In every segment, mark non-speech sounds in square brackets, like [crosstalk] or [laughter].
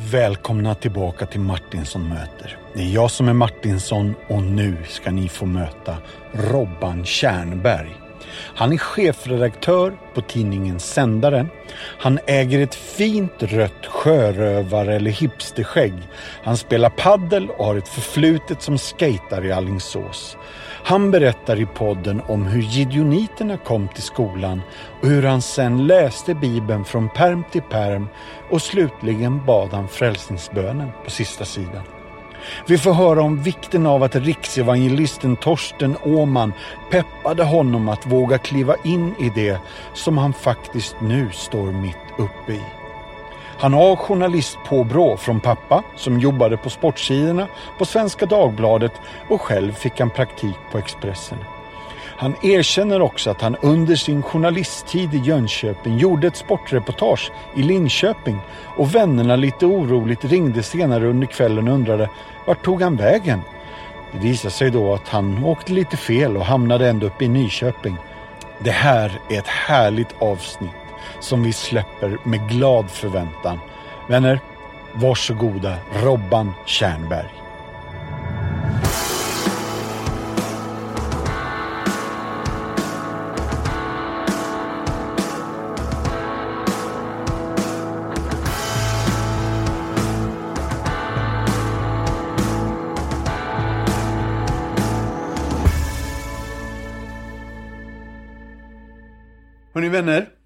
Välkomna tillbaka till Martinsson möter. Det är jag som är Martinsson och nu ska ni få möta Robban Kärnberg. Han är chefredaktör på tidningen Sändaren. Han äger ett fint rött sjörövar eller hipsterskägg. Han spelar paddel och har ett förflutet som skater i Allingsås. Han berättar i podden om hur gideoniterna kom till skolan och hur han sen läste Bibeln från perm till perm och slutligen bad han frälsningsbönen på sista sidan. Vi får höra om vikten av att riksevangelisten Torsten Åman peppade honom att våga kliva in i det som han faktiskt nu står mitt uppe i. Han har journalistpåbrå från pappa som jobbade på sportsidorna på Svenska Dagbladet och själv fick han praktik på Expressen. Han erkänner också att han under sin journalisttid i Jönköping gjorde ett sportreportage i Linköping och vännerna lite oroligt ringde senare under kvällen och undrade vart tog han vägen? Det visade sig då att han åkte lite fel och hamnade ändå uppe i Nyköping. Det här är ett härligt avsnitt som vi släpper med glad förväntan. Vänner, varsågoda Robban Kärnberg. Hörni vänner,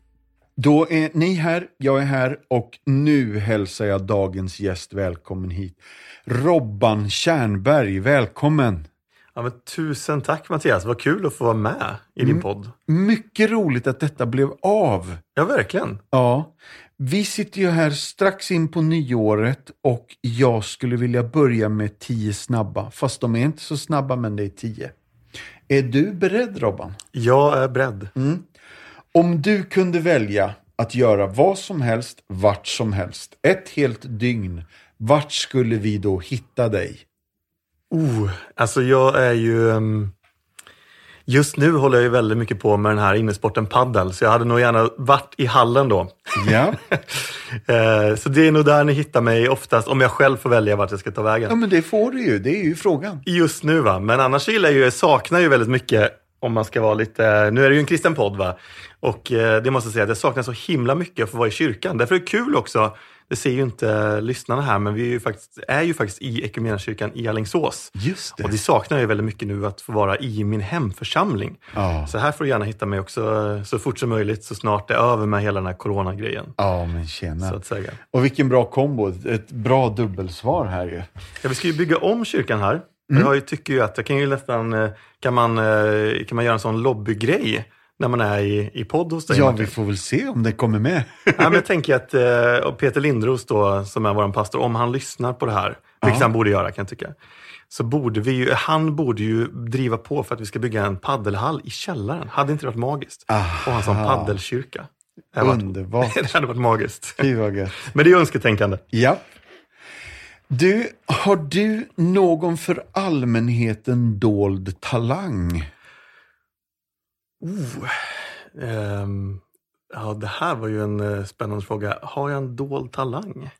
då är ni här, jag är här och nu hälsar jag dagens gäst välkommen hit. Robban Kärnberg, välkommen! Ja, men tusen tack Mattias, vad kul att få vara med i din Mm. podd. Mycket roligt att detta blev av. Ja, verkligen. Ja, vi sitter ju här strax in på nyåret och jag skulle vilja börja med tio snabba. Fast de är inte så snabba, men det är tio. Är du beredd Robban? Jag är beredd. Om du kunde välja att göra vad som helst, vart som helst, ett helt dygn, vart skulle vi då hitta dig? Oh, alltså jag är ju... ehm, Just nu håller jag ju väldigt mycket på med den här innesporten paddel, så jag hade nog gärna varit i hallen då. Ja, [laughs] Eh, Så det är nog där ni hittar mig oftast, om jag själv får välja vart jag ska ta ja vägen. men det får du ju. Det är ju frågan. Just nu va, men annars gillar jag ju, jag saknar ju väldigt mycket om man ska vara lite, nu är det ju en kristen podd va, och eh, det måste jag säga att jag saknar så himla mycket att få vara i kyrkan. Därför är det kul också, det ser ju inte lyssnarna här, men vi är ju faktiskt, är ju faktiskt i Equmeniakyrkan i Alingsås. Just det. Och det saknar jag väldigt mycket nu, att få vara i min hemförsamling. Ja. Så här får du gärna hitta mig också eh, så fort som möjligt, så snart det är över med hela den här coronagrejen. Ja, men tjena. Så att säga. Och vilken bra kombo. Ett bra dubbelsvar här ju. Ja, vi ska ju bygga om kyrkan här. Mm. Jag tycker ju att jag kan ju nästan, eh, kan man, eh, kan man göra en sån lobbygrej när man är i, i podd hos dig? Ja, Martin? vi får väl se om det kommer med. ja, men jag [laughs] tänker att eh, Peter Lindros då, som är vår pastor, om han lyssnar på det här, vilket Ja. han borde göra kan jag tycka, så borde vi ju, han borde ju driva på för att vi ska bygga en paddelhall i källaren. Hade inte det varit magiskt? Aha. Och ha en sån paddelkyrka. Det hade varit- [laughs] Underbart. Det hade varit magiskt. Fy vad gött. Men det är önsketänkande. Ja. Du, har du någon för allmänheten dold talang? Oh, ehm, ja, det här var ju en eh, spännande fråga. Har jag en dold talang?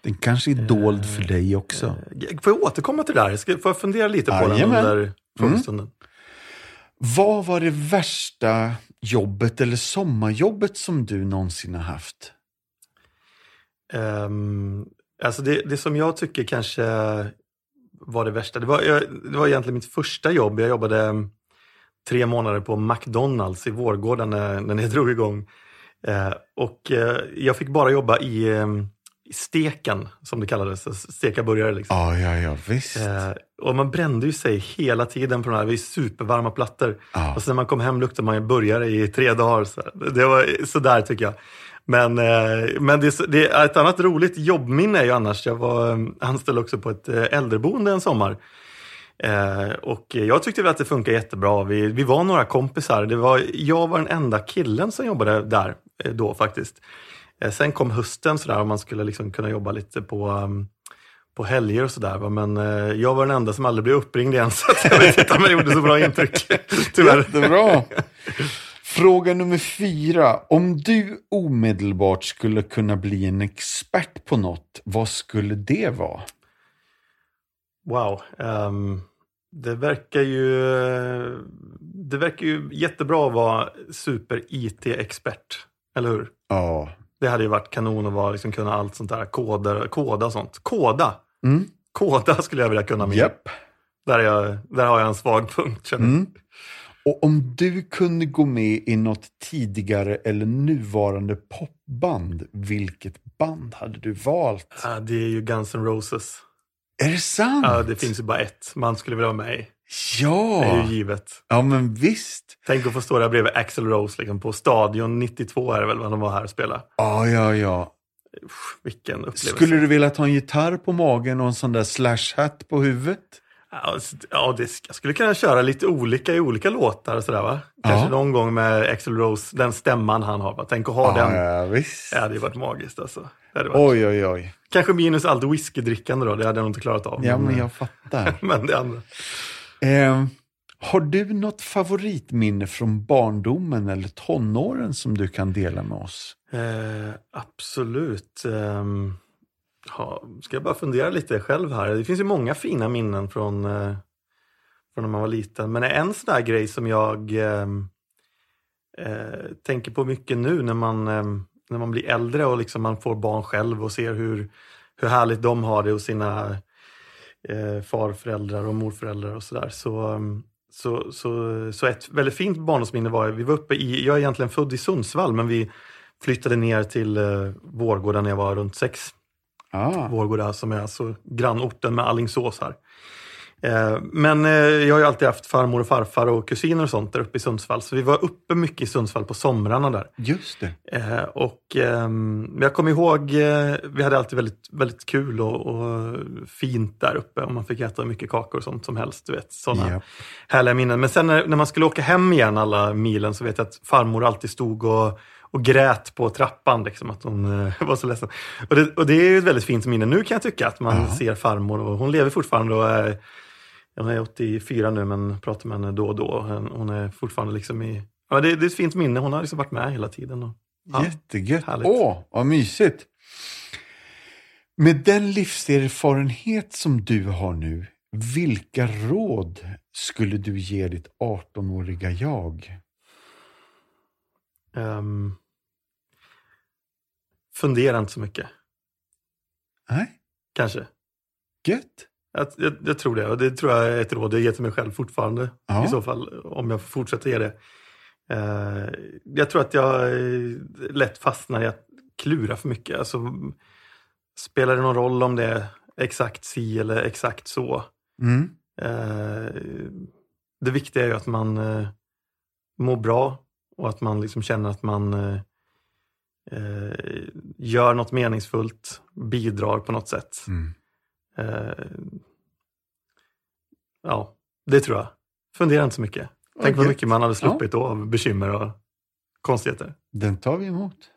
Den kanske är dold för dig också. Eh, Får jag återkomma till det där? Jag ska, får jag fundera lite på den Jajamän. under frågestunden? Vad var det värsta jobbet eller sommarjobbet som du någonsin har haft? Ehm, alltså det, det som jag tycker kanske var det värsta, det var, jag, det var egentligen mitt första jobb. Jag jobbade mm, tre månader på McDonalds i Vårgårda när, när det [laughs] drog igång. Eh, och eh, jag fick bara jobba i, eh, i steken, som det kallades, alltså steka burgare. Liksom. Ja, ja, ja, visst. Eh, och man brände ju sig hela tiden på de här, det var supervarma plattor. Ja. Och sen när man kom hem luktade man ju burgare i tre dagar. Så det var sådär tycker jag. Men, eh, men det, det är ett annat roligt jobbminne är ju annars, jag var eh, anställd också på ett eh, äldreboende en sommar. Eh, och jag tyckte väl att det funkade jättebra. Vi, vi var några kompisar. Det var, jag var den enda killen som jobbade där då faktiskt. Eh, sen kom hösten sådär och man skulle liksom kunna jobba lite på, um, på helger och sådär. Men eh, jag var den enda som aldrig blev uppringd igen [laughs] så jag vet inte om jag gjorde så bra intryck. [laughs] Tyvärr. Jättebra. Fråga nummer fyra. Om du omedelbart skulle kunna bli en expert på något, vad skulle det vara? Wow. Um, det verkar ju det verkar ju jättebra att vara super-IT-expert. Eller hur? Ja. Det hade ju varit kanon att vara, liksom, kunna allt sånt där. Koda, koda och sånt. Koda! Mm. Koda skulle jag vilja kunna mer. Japp. Där, är jag, där har jag en svag punkt. Känner. Mm. Och om du kunde gå med i något tidigare eller nuvarande popband, vilket band hade du valt? Ja, det är ju Guns N' Roses. Är det sant? Ja, det finns ju bara ett man skulle vilja vara med i. Ja! Det är ju givet. Ja, men visst. Tänk att få stå där bredvid Axl Rose liksom, på Stadion 92 är det väl, när de var här och spelade. Ja, ja, ja. Usch, vilken upplevelse. Skulle du vilja ta en gitarr på magen och en sån där slash-hatt på huvudet? Ja, s- ja det, jag skulle kunna köra lite olika i olika låtar och sådär va? Kanske Ja. någon gång med Axl Rose, den stämman han har. Va? Tänk att ha den. ja, visst. Det hade ju varit magiskt alltså. Varit. Oj, oj, oj. Kanske minus allt whiskydrickande då, det hade jag nog inte klarat av. Ja, men jag fattar. [laughs] men det andra. Eh, har du något favoritminne från barndomen eller tonåren som du kan dela med oss? Eh, absolut. Ehm, ja, ska jag bara fundera lite själv här. Det finns ju många fina minnen från, eh, från när man var liten. Men en sån där grej som jag eh, eh, tänker på mycket nu när man, eh, när man blir äldre och liksom man får barn själv och ser hur, hur härligt de har det hos sina eh, farföräldrar och morföräldrar och sådär. Så, ehm, så, så, så ett väldigt fint barndomsminne var, vi var uppe i, jag är egentligen född i Sundsvall, men vi flyttade ner till eh, Vårgårda när jag var runt sex. Ah, Vårgårda som är alltså grannorten med Allingsås här. Eh, men eh, jag har ju alltid haft farmor och farfar och kusiner och sånt där uppe i Sundsvall. Så vi var uppe mycket i Sundsvall på somrarna där. just det. Eh, och ehm, jag kommer ihåg, vi hade alltid väldigt, väldigt kul och, och fint där uppe. Och man fick äta mycket kakor och sånt som helst. Du vet, sådana Japp. härliga minnen. Men sen när, när man skulle åka hem igen alla milen så vet jag att farmor alltid stod och, och grät på trappan. Liksom, att hon eh, [laughs] var så ledsen. Och det, och det är ju ett väldigt fint minne nu kan jag tycka. Att man Ja. ser farmor och hon lever fortfarande. Och är, hon är 84 nu men pratar med henne då och då. Hon- är fortfarande liksom i... Ja, det, det är ett fint minne. Hon har liksom varit med hela tiden. Och, ja. Jättegött. härligt. Åh, vad mysigt. Med den livserfarenhet som du har nu, vilka råd skulle du ge ditt 18-åriga jag? Ehm, fundera inte så mycket, Nej, kanske. gött. Jag, jag, jag tror det. Och det tror jag är ett råd jag ger till mig själv fortfarande. Ja. I så fall, om jag får fortsätta ge det. Eh, jag tror att jag eh, lätt fastnar i att klura för mycket. Alltså, spelar det någon roll om det är exakt si eller exakt så? Mm. Eh, det viktiga är ju att man eh, mår bra och att man liksom känner att man eh, gör något meningsfullt, bidrar på något sätt. Mm. Eh, ja, det tror jag. Fundera inte så mycket. Tänk vad mycket man hade sluppit då av bekymmer och konstigheter. Den tar vi emot.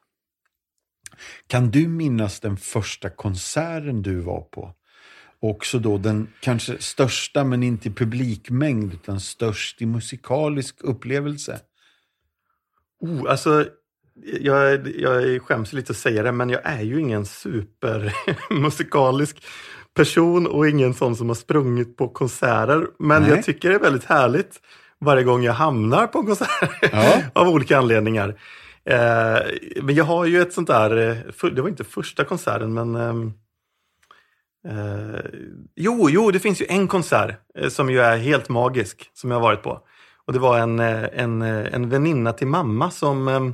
Kan du minnas den första konserten du var på? Också då den kanske största, men inte i publikmängd, utan störst i musikalisk upplevelse. Oh, alltså, jag, jag skäms lite att säga det, men jag är ju ingen supermusikalisk [laughs] person och ingen sån som har sprungit på konserter. Men Nej. jag tycker det är väldigt härligt varje gång jag hamnar på en konsert Ja. [laughs] av olika anledningar. Eh, men jag har ju ett sånt där, eh, för, det var inte första konserten, men ehm, eh, jo, jo, det finns ju en konsert eh, som ju är helt magisk, som jag har varit på. Och det var en, eh, en, en väninna till mamma som, ehm,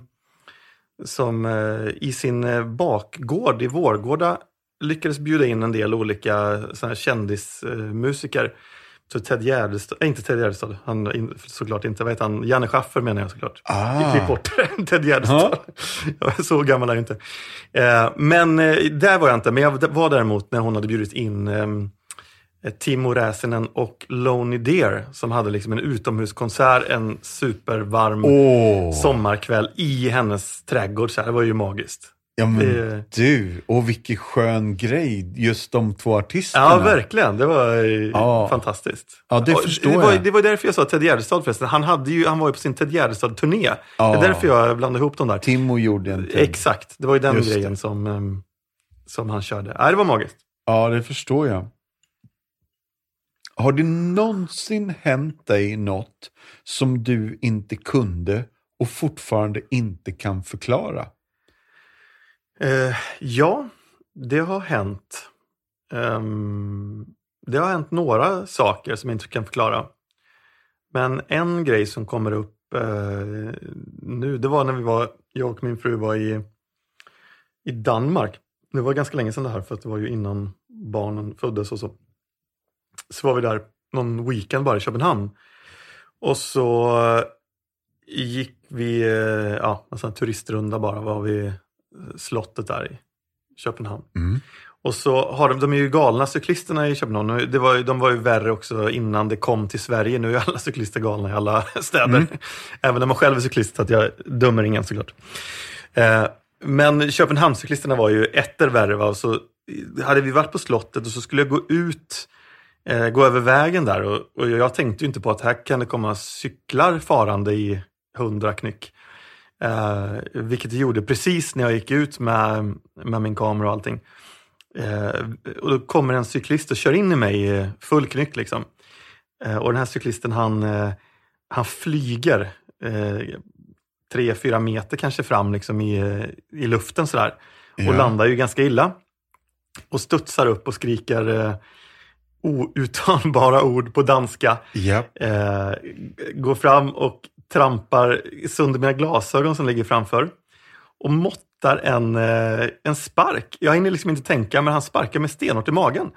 som eh, i sin eh, bakgård i Vårgårda lyckades bjuda in en del olika såna kändismusiker. Så Ted Gärdestad, äh, inte Ted Gärdestad, han, såklart inte, vad heter han? Janne Schaffer menar jag såklart. Ah. Klipp bort [laughs] Ted Gärdestad. Är [laughs] så gammal är jag inte. Eh, men där var jag inte, men jag var däremot när hon hade bjudit in ehm, eh, Timo Räsänen och Lonely Deer som hade liksom en utomhuskonsert en supervarm Åh! sommarkväll i hennes trädgård. Så här, det var ju magiskt. Ja men Det- du, och vilken skön grej, just de två artisterna. Ja, verkligen. Det var eh, Ja. fantastiskt. Ja, det Och förstår det var, jag. Det var därför jag sa Ted Gärdestad förresten. Han, hade ju, han var ju på sin Ted Gärdestad-turné. Ja. Det är därför jag blandade ihop dem där. Timo gjorde en till. Exakt, det var ju den Just det. grejen som, ehm, som han körde. Nej, det var magiskt. Ja, det förstår jag. Har det någonsin hänt dig något som du inte kunde och fortfarande inte kan förklara? Eh, ja, det har hänt. Um, det har hänt några saker som jag inte kan förklara. Men en grej som kommer upp eh, nu, det var när vi var, jag och min fru var i, i Danmark. Det var ganska länge sedan det här, för att det var ju innan barnen föddes och så. Så var vi där någon weekend bara i Köpenhamn. Och så gick vi, eh, ja, en sån här turistrunda bara, var vi slottet där i Köpenhamn. Mm. Och så har de, de är ju galna cyklisterna i Köpenhamn. Det var, de var ju värre också innan det kom till Sverige. Nu är alla cyklister galna i alla [laughs] städer. Även när man själv är cyklist, så att jag dömer ingen såklart. Eh, men Köpenhamnscyklisterna var ju etter värre. Va? Så hade vi varit på slottet och så skulle jag gå ut, eh, gå över vägen där. Och, och jag tänkte ju inte på att här kan det komma cyklar farande i hundra knyck. Eh, vilket det gjorde precis när jag gick ut med, med min kamera och allting. Eh, och då kommer en cyklist och kör in i mig i full knyck. Liksom. Eh, och den här cyklisten han, eh, han flyger eh, tre, fyra meter kanske fram liksom i, i luften sådär. Och Ja. landar ju ganska illa. Och studsar upp och skriker outtalbara ord på danska Ja. eh, går fram och trampar sönder mina glasögon som ligger framför. Och måttar en, eh, en spark. Jag hinner liksom inte tänka, men han sparkar mig stenhårt i magen.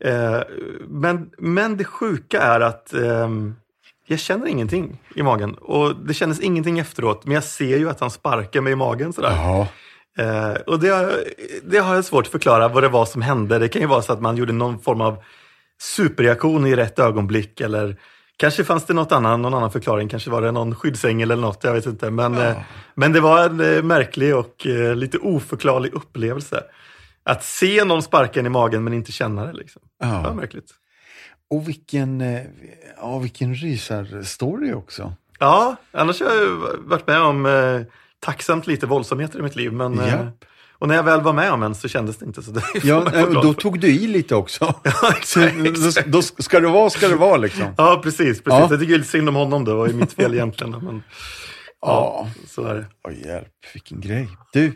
Eh, men, men det sjuka är att ehm, jag känner ingenting i magen. Och det kändes ingenting efteråt, men jag ser ju att han sparkar mig i magen sådär. Jaha. Eh, och det, det har jag svårt att förklara vad det var som hände. Det kan ju vara så att man gjorde någon form av superreaktion i rätt ögonblick eller kanske fanns det något annan, någon annan förklaring. Kanske var det någon skyddsängel eller något, jag vet inte. Men, Ja. eh, men det var en eh, märklig och eh, lite oförklarlig upplevelse. Att se någon sparka en i magen men inte känna det. Liksom. Det var Ja. märkligt. Och vilken, ja, vilken rysarstory också. Ja, annars har jag varit med om tacksamt lite våldsamheter i mitt liv. Men, Japp. Och när jag väl var med om en så kändes det inte så. [laughs] Det Ja, eh, då tog du i lite också. [laughs] Ja, exakt, exakt. [laughs] då ska det vara, ska det vara liksom. Ja, precis. precis. Ja. Jag tycker lite synd om honom. Det var ju mitt fel egentligen. Men, Ja. så är det. Åh hjälp, vilken grej. Du,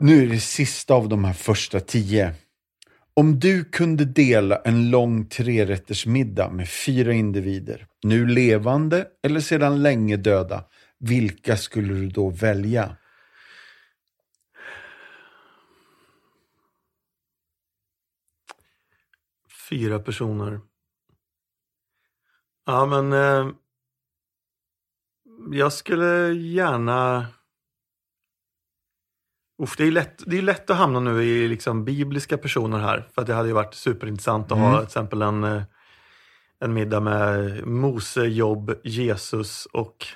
nu är det sista av de här första tio. Om du kunde dela en lång trerättersmiddag med fyra individer, nu levande eller sedan länge döda, vilka skulle du då välja? Fyra personer. Ja, men eh, jag skulle gärna... Uff, det är lätt, det är lätt att hamna nu i liksom bibliska personer här. För att det hade ju varit superintressant att ha Mm. till exempel en, eh, en middag med Mose, Jobb, Jesus och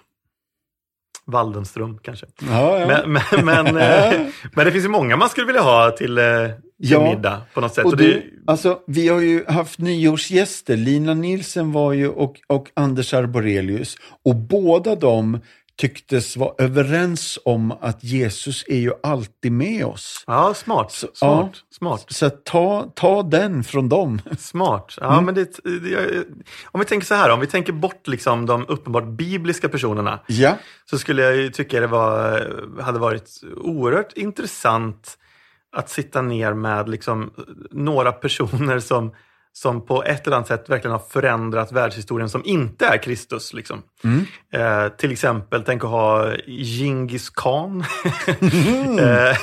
Waldenström kanske. Ja, ja. Men, men, men, [laughs] eh, men det finns ju många man skulle vilja ha till, eh, till Ja. middag på något sätt. Och det, du, alltså, vi har ju haft nyårsgäster. Lina Nilsen var ju och, och Anders Arborelius. Och båda de tycktes vara överens om att Jesus är ju alltid med oss. ja, smart. Så- smart, ja. smart. Så ta, ta den från dem. Smart. Ja, Mm. men det, det, om vi tänker så här, om vi tänker bort liksom de uppenbart bibliska personerna Ja, så skulle jag tycka det var, hade varit oerhört intressant att sitta ner med liksom några personer som, som på ett eller annat sätt verkligen har förändrat världshistorien som inte är Kristus. Liksom. Mm. Eh, till exempel, tänk att ha Genghis khan. [laughs] eh,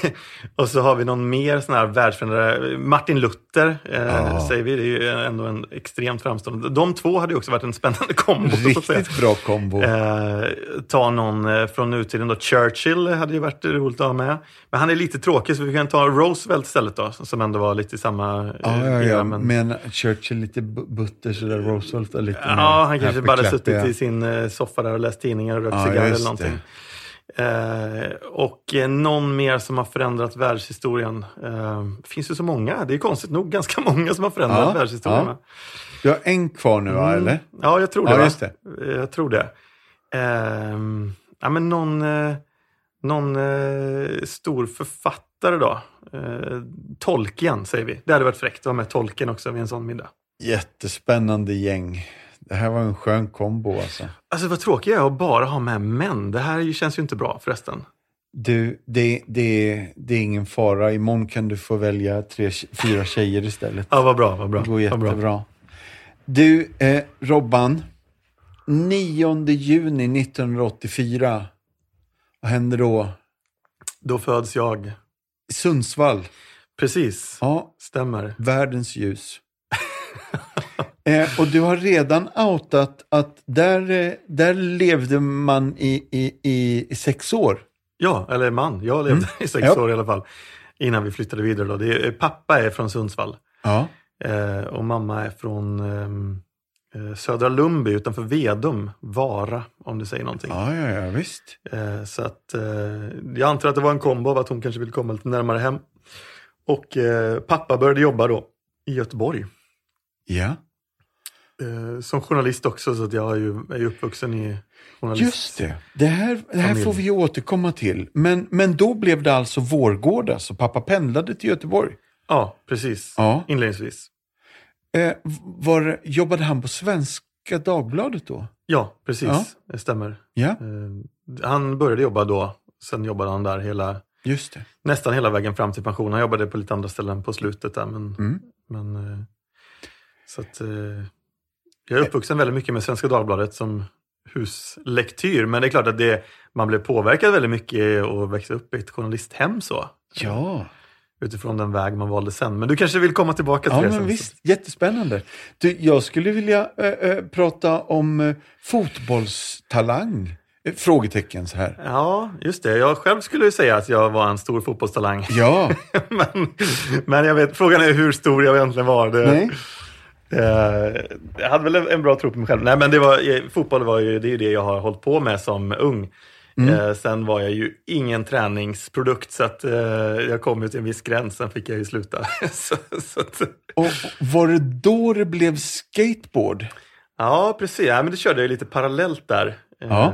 och så har vi någon mer sån här världsförändare. Martin Luther, eh, Ja. säger vi. Det är ju ändå en extremt framstående. De två hade ju också varit en spännande kombo. riktigt bra kombo. Eh, ta någon eh, från nutiden då. Churchill hade ju varit roligt att ha med. Men han är lite tråkig så vi kan ta Roosevelt istället då. Som ändå var lite i samma eh, Ja, ja, ja. men- Men Churchill lite bu- butter sådär, Roosevelt är lite Ja, han kanske bara suttit i sin eh, soffa där och läst tidningar och rökt Ja, cigarr eller någonting. Eh, och eh, någon mer som har förändrat världshistorien. Eh, finns ju så många. Det är konstigt nog ganska [laughs] många som har förändrat Ja, världshistorien. ja. Du har en kvar nu, va, Mm. eller? Ja, jag tror det. Ja, just det. Jag tror det. Ehm, ja, men någon eh, någon eh, stor författare då. Eh, Tolkien säger vi. Det hade varit fräckt att ha med Tolkien också vid en sån middag. Jättespännande gäng. Det här var en skön kombo alltså. Alltså vad tråkigt jag är att bara ha med män. Det här känns ju inte bra förresten. Du, det, det, det är ingen fara. Imorgon kan du få välja tre, fyra tjejer istället. Ja, vad bra, vad bra. Det går vad bra. jättebra. Du, eh, Robban. 9 juni 1984. Vad händer då? Då föds jag. Sundsvall. Precis, Ja, stämmer. världens ljus. [laughs] eh, och du har redan outat att där, eh, där levde man i, i, i, sex år. Ja, eller man. Jag levde [laughs] i sex Ja. år i alla fall. Innan vi flyttade vidare. Då. Det är, pappa är från Sundsvall. Ja. Eh, och mamma är från ehm, eh, Södra Lundby utanför Vedum, Vara, om du säger någonting. Ja, ja, ja, visst. Eh, så att, eh, jag antar att det var en kombo av att hon kanske ville komma lite närmare hem. Och eh, pappa började jobba då i Göteborg. Ja, Eh, som journalist också, så att jag är ju, är uppvuxen i journalist. just det. Det här, det här får vi återkomma till. Men, men då blev det alltså Vårgårda, så pappa pendlade till Göteborg. Ja, precis. Ja. Inledningsvis. Eh, var, jobbade han på Svenska Dagbladet då? Ja, precis. Ja. Det stämmer. Ja, Eh, han började jobba då. Sen jobbade han där hela, nästan hela vägen fram till pension. Han jobbade på lite andra ställen på slutet där. Men, Mm. men, eh, så att, eh, jag är uppvuxen väldigt mycket med Svenska Dagbladet som huslektyr. Men det är klart att det, man blev påverkad väldigt mycket och växte upp i ett journalisthem så. Ja, Utifrån den väg man valde sen. Men du kanske vill komma tillbaka till ja det men sen? visst. Jättespännande. Du, jag skulle vilja eh, eh, prata om eh, fotbollstalang. Frågetecken så här. Ja, just det. Jag själv skulle ju säga att jag var en stor fotbollstalang. Ja, [laughs] men, men jag vet, frågan är hur stor jag egentligen var. Det, nej. Eh, jag hade väl en, bra tro på mig själv. Nej, men det var, fotboll var ju, det är ju det jag har hållit på med som ung. Eh, sen var jag ju ingen träningsprodukt så att eh, jag kom ju till en viss gräns, sen fick jag ju sluta. [laughs] så, så att, Och var det då det blev skateboard? ja, precis. Ja, men det körde jag lite parallellt där. Eh, Ja.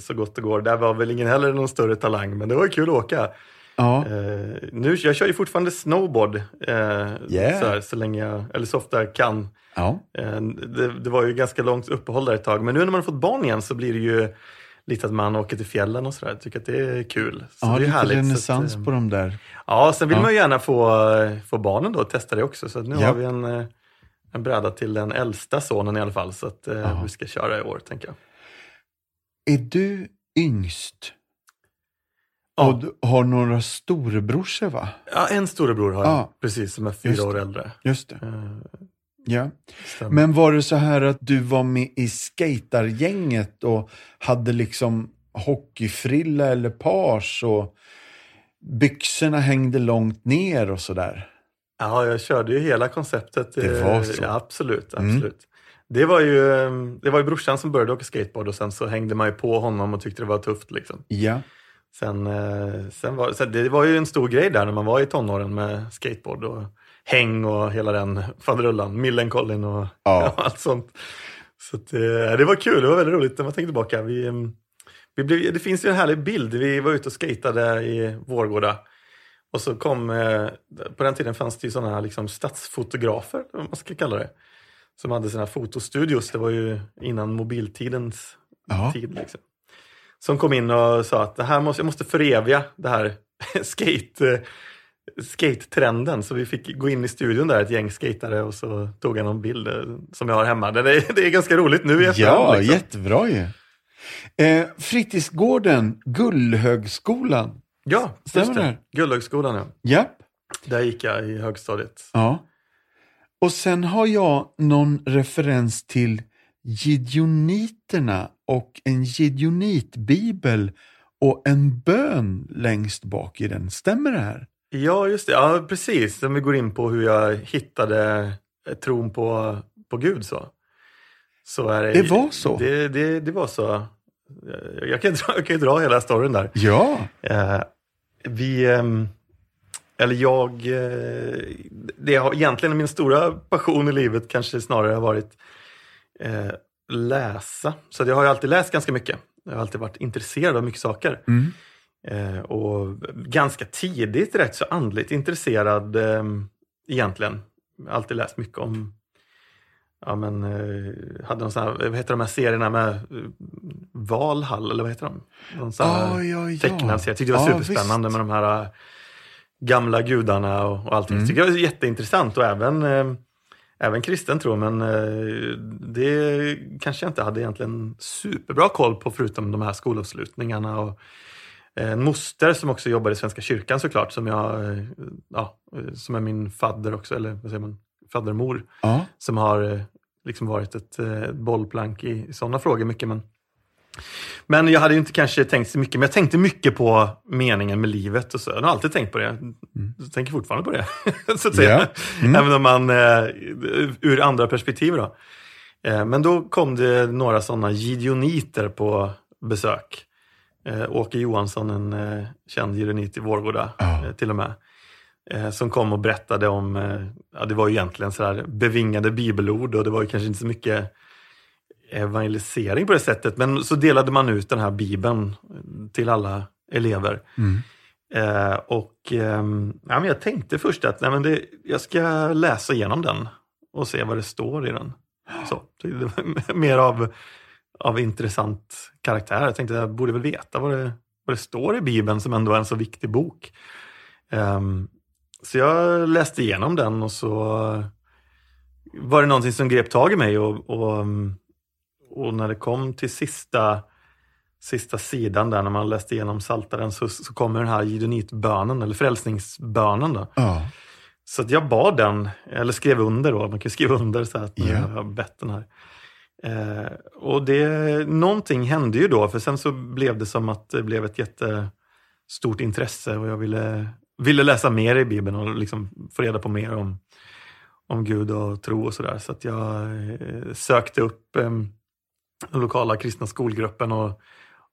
Så gott det går. Där var väl ingen heller någon större talang, men det var kul att åka. Ja, nu, jag kör ju fortfarande snowboard Yeah. så, här, så länge jag, eller så ofta jag kan. ja. Det, det var ju ganska långt uppehåll där ett tag, men nu när man har fått barn igen så blir det ju lite att man åker till fjällen och sådär. Jag tycker att det är kul. Så ja det är lite härligt. Renässans att, eh, på de där. Ja, sen vill Ja. man ju gärna få, få barnen då att testa det också. Så nu Ja. har vi en, eh, en bräda till den äldsta sonen i alla fall. Så att eh, Ja. vi ska köra i år, tänker jag. Är du yngst? Ja. Och du har några storebrorsor va? Ja, en storebror har jag, Ja. precis, som är fyra år äldre. Just det. Eh, Ja. stämmer. Men var det så här att du var med i skatargänget och hade liksom hockeyfrilla eller page och byxorna hängde långt ner och sådär? Ja, jag körde ju hela konceptet. Det eh, var så. Ja, absolut, Mm. absolut. Det, var ju, eh, det var ju brorsan som började åka skateboard och sen så hängde man ju på honom och tyckte det var tufft. Liksom. Ja. Sen, eh, sen var, så det var ju en stor grej där när man var i tonåren med skateboard och häng och hela den faderullan, Millencolin och Ja. [laughs] allt sånt. Så att, eh, det var kul, det var väldigt roligt när man tänkte tillbaka. Vi, eh, vi blev, det finns ju en härlig bild, vi var ute och skatade i Vårgårda. Och så kom, eh, på den tiden fanns det ju sådana liksom stadsfotografer, vad man ska kalla det. Som hade sina fotostudios, det var ju innan mobiltidens Ja. tid. Liksom. Som kom in och sa att det här måste, jag måste föreviga det här [laughs] skate, eh, skate-trenden. Så vi fick gå in i studion där, ett gäng skatare, och så tog jag någon bild eh, som jag har hemma. Det är, det är ganska roligt nu i efterhand. Ja, liksom. jättebra ju. Eh, fritidsgården, Gullhögskolan. Ja, Stämmer det? Gullhögskolan, ja. Japp. Där gick jag i högstadiet. Ja. Och sen har jag någon referens till Gideoniterna och en Gideonitbibel och en bön längst bak i den. Stämmer det här? Ja, just det. Ja, precis. Om vi går in på hur jag hittade eh, tron på, på Gud så. så är det, Det var så? Det, det, det var så. jag kan, dra, jag kan dra hela storyn där. Ja. Eh, vi, ehm, eller jag, eh, det har egentligen min stora passion i livet kanske snarare har varit eh, läsa. Så jag har ju alltid läst ganska mycket. Jag har alltid varit intresserad av mycket saker. Mm. Eh, och ganska tidigt rätt så andligt intresserad eh, egentligen. Alltid läst mycket om Ja men, eh, hade någon sån här, vad heter de här serierna med eh, Valhall, eller vad heter de? Någon sån här Ah, ja, ja. tecknad serie. Jag tyckte det var Ja, superspännande visst. med de här gamla gudarna och, och allting. Mm. Jag tycker det var jätteintressant och även, även kristen tro, men det kanske jag inte hade egentligen superbra koll på förutom de här skolavslutningarna. Och, en moster som också jobbar i Svenska kyrkan såklart, som, jag, eh, ja, eh, som är min fadder också, eller vad säger man, faddermor Ja. som har eh, liksom varit ett eh, bollplank i, i sådana frågor mycket. Men, men jag hade ju inte kanske tänkt så mycket, men jag tänkte mycket på meningen med livet och så. Jag har alltid tänkt på det. Jag tänker fortfarande på det, [laughs] så att säga. Ja. Mm. Även om man, eh, ur andra perspektiv då. Eh, men då kom det några sådana gideoniter på besök. Eh, Åke Johansson, en eh, känd gideonit i Vårgårda Ja. eh, till och med. Eh, som kom och berättade om, eh, ja det var ju egentligen sådär bevingade bibelord och det var ju kanske inte så mycket evangelisering på det sättet. Men så delade man ut den här bibeln till alla elever. Mm. Eh, och ehm, ja, men jag tänkte först att nej, men det, jag ska läsa igenom den och se vad det står i den. Så, det var [laughs] mer av, av intressant karaktär. Jag tänkte jag borde väl veta vad det, vad det står i Bibeln som ändå är en så viktig bok. Ehm, så jag läste igenom den och så var det någonting som grep tag i mig och, och, och när det kom till sista sista sidan där när man läste igenom Saltaren så, så kommer den här gideonitbönen, eller frälsningsbönen. Då. Ja. Så att jag bad den, eller skrev under då, man kan skriva under så att Ja. jag har bett den här. Eh, och det, någonting hände ju då, för sen så blev det som att det blev ett jättestort intresse och jag ville, ville läsa mer i Bibeln och liksom få reda på mer om, om Gud och tro och sådär. Så att jag eh, sökte upp eh, den lokala kristna skolgruppen och,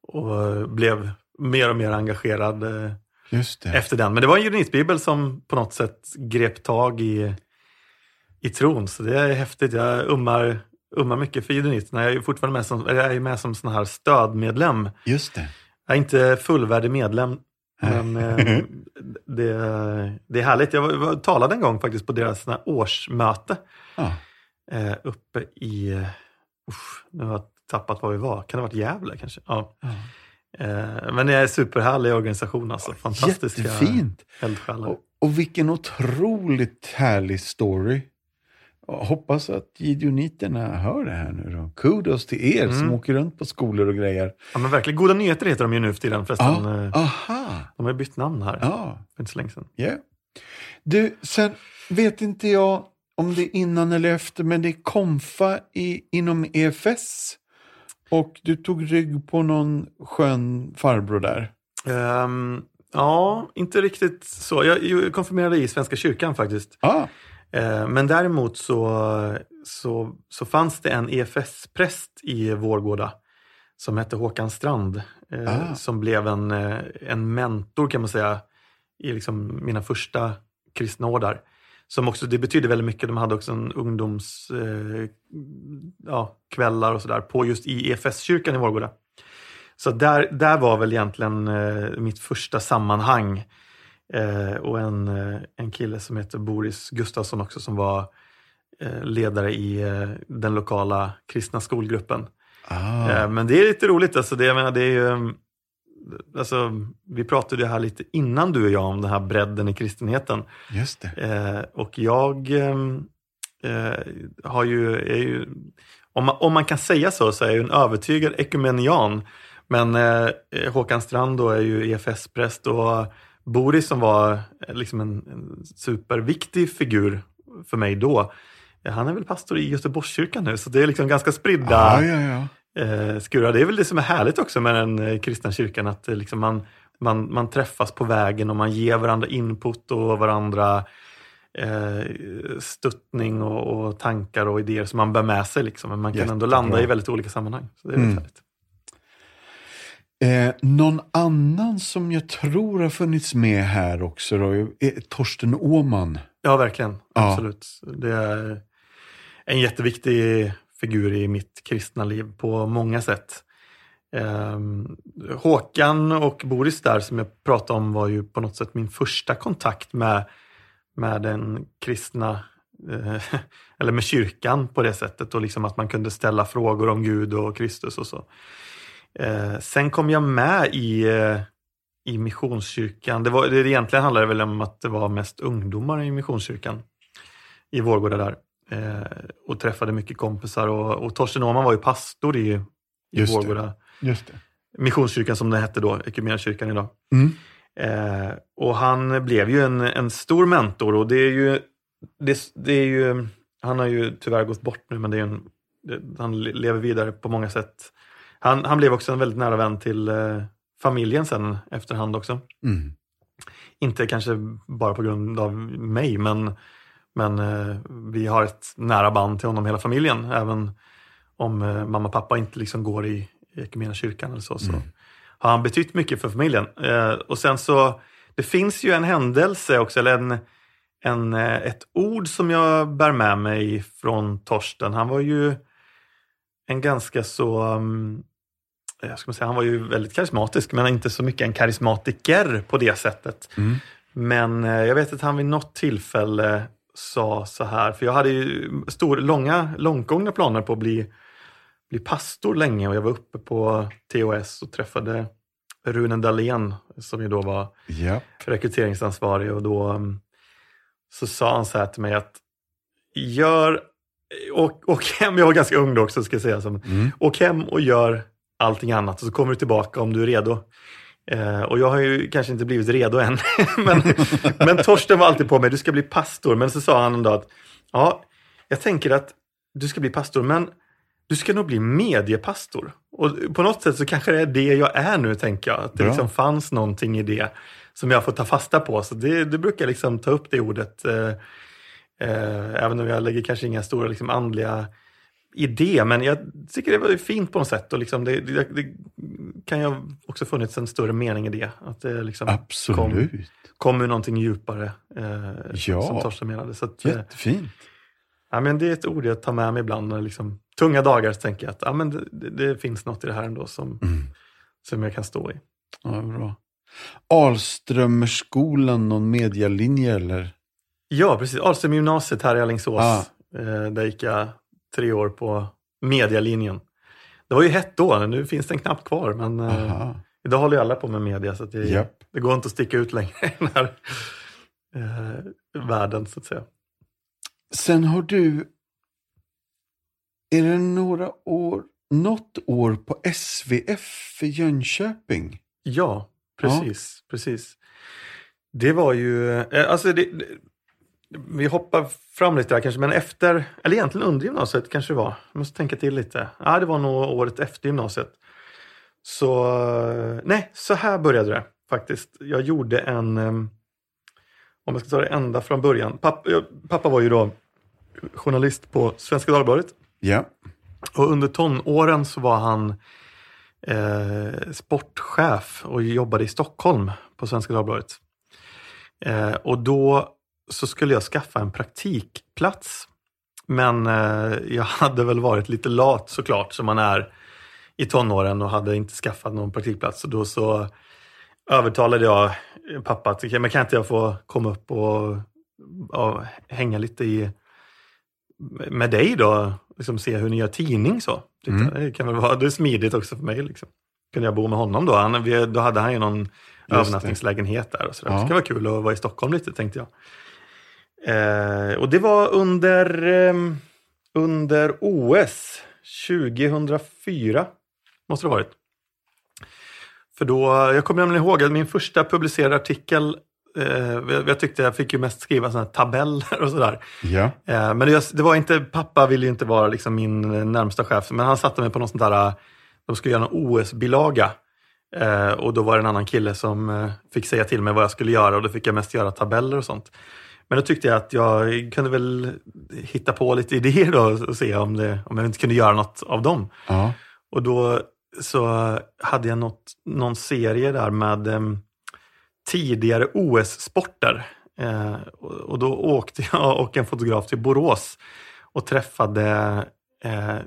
och blev mer och mer engagerad eh, efter den. Men det var en gideonitbibel som på något sätt grep tag i, i tron. Så det är häftigt. Jag ummar, ummar mycket för gideoniterna. Jag är ju fortfarande med som, jag är med som sån här stödmedlem. Just det. Jag är inte fullvärdig medlem. Men eh, det, det är härligt. Jag var, talade en gång faktiskt på deras sån årsmöte Ja. eh, uppe i... eh, Usch, nu har jag tappat var vi var. Kan det ha varit Gävle kanske? Ja. Eh, men det är en superhärlig organisation alltså. Fantastiska Jättefint. eldsjälar. Och, och vilken otroligt härlig story. Hoppas att gideoniterna hör det här nu då. Kudos till er som Mm. åker runt på skolor och grejer. Ja, men verkligen. Goda nyheter heter de ju nu för tiden förresten. Ja, Eh, aha. De har ju bytt namn här Ja, för inte så länge sedan. ja. Du, sen vet inte jag om det är innan eller efter, men det är konfa i, inom EFS. Och du tog rygg på någon skön farbror där. Ehm, ja, inte riktigt så. Jag, konfirmerade i Svenska kyrkan faktiskt. Ah, men däremot så, så, så fanns det en EFS-präst i Vårgårda som hette Håkan Strand. Eh, Ah. Som blev en, eh, en mentor kan man säga i liksom mina första kristna år där. Som också, det betydde väldigt mycket. De hade också en ungdoms eh, ja, och sådär på just i EFS-kyrkan i Vårgårda. Så där, där var väl egentligen eh, mitt första sammanhang. Eh, och en, eh, en kille som heter Boris Gustafsson också som var eh, ledare i eh, den lokala kristna skolgruppen. ah. Eh, men det är lite roligt. Alltså det, jag menar, det är ju, mm, alltså, vi pratade ju här lite innan du och jag om den här bredden i kristenheten. just det. Eh, och jag ehm, eh, har ju, är ju om, man, om man kan säga så, så är jag en övertygad ekumenian. Men eh, Håkan Strand då är ju EFS-präst och Boris som var eh, liksom en, en superviktig figur för mig då. eh, Han är väl pastor i Göteborgskyrkan nu, så det är liksom ganska spridda Ja, ja, ja. eh, skurar. Det är väl det som är härligt också med den eh, kristna kyrkan, att eh, liksom man, man, man träffas på vägen och man ger varandra input och varandra eh, stöttning och, och tankar och idéer som man bär med sig. Liksom. Men man kan ändå Jättebra. landa i väldigt olika sammanhang. Så det är Mm. mm. härligt. Eh, någon annan som jag tror har funnits med här också då, är Torsten Åman. Ja, verkligen. Ja. Absolut. Det är en jätteviktig figur i mitt kristna liv på många sätt. Eh, Håkan och Boris där som jag pratade om var ju på något sätt min första kontakt med, med den kristna eh, [laughs] eller med kyrkan på det sättet och liksom att man kunde ställa frågor om Gud och Kristus och så. Eh, sen kom jag med i, eh, i Missionskyrkan. Det, var, det egentligen handlade väl om att det var mest ungdomar i Missionskyrkan i Vårgårda där. Eh, och träffade mycket kompisar och, och Torsten Åhman var ju pastor i, i Just Vårgårda. Just det. Missionskyrkan som det hette då, Equmeniakyrkan idag. Mm. Eh, och han blev ju en, en stor mentor och det är ju, det, det är ju, han har ju tyvärr gått bort nu men det är en, det, han lever vidare på många sätt. Han, han blev också en väldigt nära vän till eh, familjen sen efterhand också. Mm. Inte kanske bara på grund av mig men, men eh, vi har ett nära band till honom hela familjen. Även om eh, mamma och pappa inte liksom går i, kyrkan eller så, så mm. har han betytt mycket för familjen. Eh, och sen så, det finns ju en händelse också, eller en, en, eh, ett ord som jag bär med mig från Torsten. Han var ju en ganska så, um, jag ska säga, han var ju väldigt karismatisk men inte så mycket en karismatiker på det sättet. Mm. Men eh, jag vet att han vid något tillfälle sa så här, för jag hade ju stor, långa, långtgångna planer på att bli, bli pastor länge och jag var uppe på TOS och träffade Rune Dahlén som ju då var yep. rekryteringsansvarig och då um, så sa han så här till mig att gör Åk, åk hem, jag var ganska ung då också ska jag säga. mm. Åk hem och gör allting annat och så kommer du tillbaka om du är redo. Eh, och jag har ju kanske inte blivit redo än. [laughs] men, [laughs] men Torsten var alltid på mig, du ska bli pastor. Men så sa han en dag att ja, jag tänker att du ska bli pastor, men du ska nog bli mediepastor. Och på något sätt så kanske det är det jag är nu, tänker jag. Att det liksom fanns någonting i det som jag får ta fasta på. Så det, det brukar jag liksom ta upp det ordet. Eh, eh, även om jag lägger kanske inga stora liksom, andliga idé, men jag tycker det var fint på något sätt. Och liksom det, det, det kan ju också funnits en större mening i det. Att det liksom Absolut. Kom, kom ur någonting djupare, eh, ja. som Torsten menade. Så att, eh, Jättefint. Ja, men det är ett ord jag tar med mig ibland. När liksom, tunga dagar så tänker jag att ja, men det, det finns något i det här ändå som, mm. som jag kan stå i. Ja, bra. Alströmerskolan, någon medialinje eller? Ja, precis. Alström gymnasiet här i Alingsås. Ah. Eh, där gick jag tre år på medialinjen. Det var ju hett då, nu finns den knappt kvar. Men eh, idag håller ju alla på med media så det, yep. det, går inte att sticka ut längre [laughs] i den här eh, världen så att säga. Sen har du, är det några år, något år på SVF i Jönköping? Ja, precis. Ja. precis. Det var ju, eh, alltså det, vi hoppar fram lite där kanske, men efter, eller egentligen under gymnasiet kanske det var. Jag måste tänka till lite. Ja, det var nog året efter gymnasiet. Så, nej, så här började det faktiskt. Jag gjorde en, om jag ska ta det ända från början. Pappa, pappa var ju då journalist på Svenska Dagbladet. Ja. Och under tonåren så var han eh, sportchef och jobbade i Stockholm på Svenska Dagbladet. Eh, och då så skulle jag skaffa en praktikplats. Men eh, jag hade väl varit lite lat såklart som man är i tonåren och hade inte skaffat någon praktikplats. Och då så övertalade jag pappa att men kan inte jag få komma upp och, och hänga lite i, med dig då? Liksom se hur ni gör tidning så. Mm. Det kan väl vara det är smidigt också för mig. Liksom. Kunde jag bo med honom då? Han, vi, då hade han ju någon Just övernattningslägenhet där. Och så ja. Det skulle vara kul att vara i Stockholm lite tänkte jag. Eh, och det var under, eh, under OS 2004, måste det ha varit. För då, jag kommer nämligen ihåg att min första publicerade artikel eh, jag tyckte jag fick ju mest skriva såna tabeller [laughs] och sådär. Ja. Eh, men det, det, var inte, pappa ville ju inte vara liksom min närmsta chef, men han satte mig på något sånt där, de skulle göra en OS-bilaga. Eh, och då var det en annan kille som eh, fick säga till mig vad jag skulle göra och då fick jag mest göra tabeller och sånt. Men då tyckte jag att jag kunde väl hitta på lite idéer då och se om, det, om jag inte kunde göra något av dem. Ja. Och då så hade jag något, någon serie där med eh, tidigare OS-sporter. Eh, och, och då åkte [laughs] jag och en fotograf till Borås och träffade eh,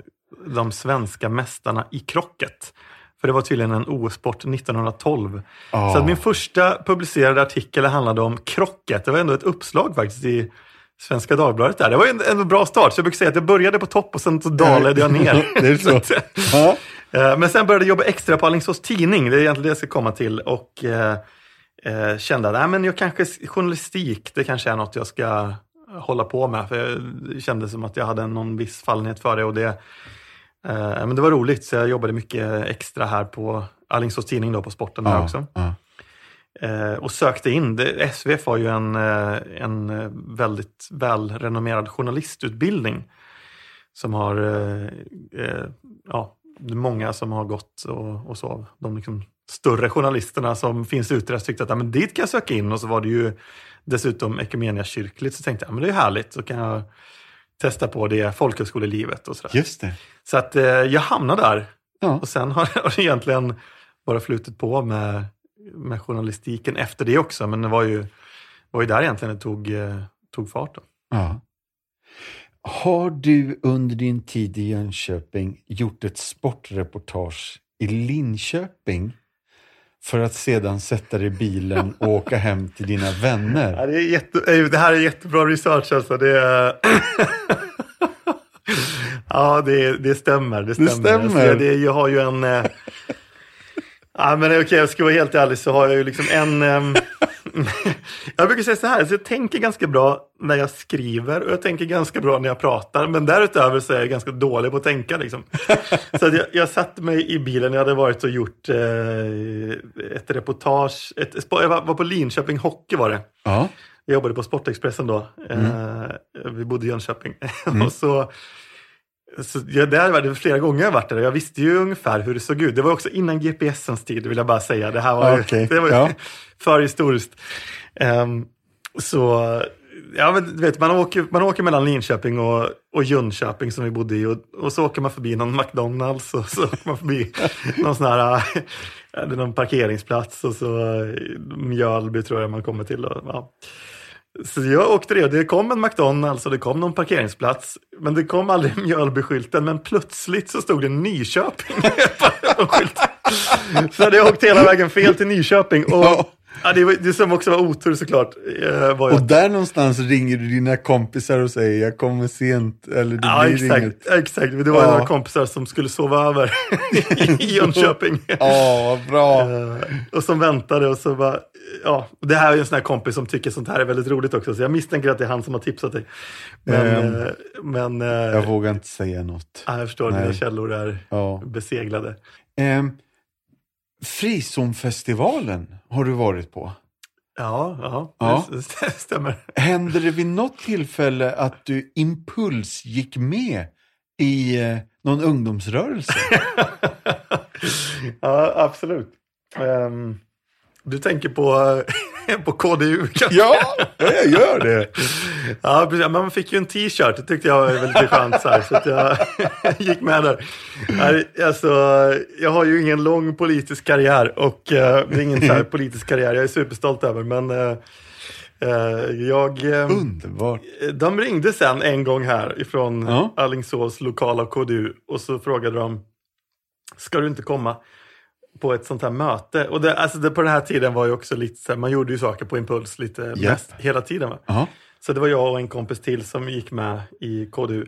de svenska mästarna i krocket. För det var tydligen en OS-sport 1912. Ja. Så att min första publicerade artikel handlade om krocket. Det var ändå ett uppslag faktiskt i Svenska Dagbladet. Där. Det var en, en bra start. Så jag brukar säga att jag började på topp och sen så dalade jag ner. [laughs] det är så. [laughs] Så. Eh, Men sen började jag jobba extra på Alingsås Tidning. Det är egentligen det jag ska komma till. Och eh, eh, kände att men jag kanske, journalistik, det kanske är något jag ska hålla på med. För jag- det kändes som att jag hade någon viss fallenhet för det. Och det, eh, men det var roligt, så jag jobbade mycket extra här på Alingsås Tidning, då, på sporten där också. Ja. Eh, och sökte in. Det, SVF har ju en, eh, en eh, väldigt välrenommerad journalistutbildning som har eh, eh, ja, många som har gått och, och så. De liksom större journalisterna som finns ute där tyckte att ja, men dit kan jag söka in och så var det ju dessutom kyrkligt så tänkte jag ja, men det är härligt så kan jag testa på det folkhögskolelivet och sådär. Just det. Så att eh, jag hamnade där Ja. och sen har [laughs] har det egentligen bara flutit på med, med journalistiken efter det också. Men det var ju, var ju där egentligen det tog, eh, tog fart. Då. Ja. Har du under din tid i Jönköping gjort ett sportreportage i Linköping för att sedan sätta dig i bilen och åka hem till dina vänner? Ja, det, är jätte, eh, det här är jättebra research alltså. Det, är, [laughs] ja, det, det stämmer. Det stämmer. stämmer. Alltså, det, jag har ju en... eh, [laughs] Ja, men okej, jag ska vara helt ärlig så har jag ju liksom en... [laughs] jag brukar säga så här, så jag tänker ganska bra när jag skriver och jag tänker ganska bra när jag pratar. Men därutöver så är jag ganska dålig på att tänka. Liksom. [laughs] Så att jag, jag satte mig i bilen, jag hade varit och gjort eh, ett reportage. Ett, jag var på Linköping Hockey var det. Ja. Jag jobbade på Sportexpressen då. Eh, vi bodde i Jönköping. [laughs] och så, så jag, där var det flera gånger jag varit där och jag visste ju ungefär hur det såg ut. Det var också innan GPSens tid vill jag bara säga. Det här var Okej, det var ja. [laughs] för historiskt. Ehm, så ja, men, vet, man, åker, man åker mellan Linköping och, och Jönköping som vi bodde i och, och så åker man förbi någon McDonalds och så åker man förbi [laughs] någon sån här eh, någon parkeringsplats och så eh, Mjölby tror jag man kommer till. Och, ja. Så jag åkte det. Det kom en McDonalds och det kom någon parkeringsplats. Men det kom aldrig Mjölby-skylten. Men plötsligt så stod det Nyköping på [laughs] skylten. Så hade jag åkt hela vägen fel till Nyköping. Och, Ja. ja, det, var, det som också var otur såklart. eh, Var Och där någonstans ringer du dina kompisar och säger jag kommer sent eller det Ja, blir inget. exakt. exakt. Det var Ja. några kompisar som skulle sova över [laughs] i Jönköping. Ja, bra. Eh, och som väntade och så bara, ja, det här är en sån här kompis som tycker sånt här är väldigt roligt också, så jag misstänker att det är han som har tipsat dig. Men, eh, men eh, Jag vågar inte säga något. ja, jag förstår, Nej. dina källor är Ja. beseglade. Ehm, Frizonfestivalen har du varit på. Ja, ja, Ja. Det, det [laughs] stämmer. Hände det vid något tillfälle att du impuls gick med i eh, någon ungdomsrörelse? [laughs] ja, absolut. Ehm, du tänker på, [laughs] på KDU kanske? ja, jag gör det. [laughs] Ja, precis. Men man fick ju en t-shirt, det tyckte jag var väldigt skönt. Så, här, så jag [laughs] gick med där. Alltså, jag har ju ingen lång politisk karriär och eh, det är ingen så här politisk karriär jag är superstolt över. Men eh, eh, jag... Underbart. de ringde sen en gång här ifrån Ja. Alingsås lokala KDU och så frågade de, ska du inte komma på ett sånt här möte? Och det, alltså det, på den här tiden var ju också lite så här, man gjorde ju saker på impuls lite Ja. mest hela tiden. Va? Ja. Så det var jag och en kompis till som gick med i KDU.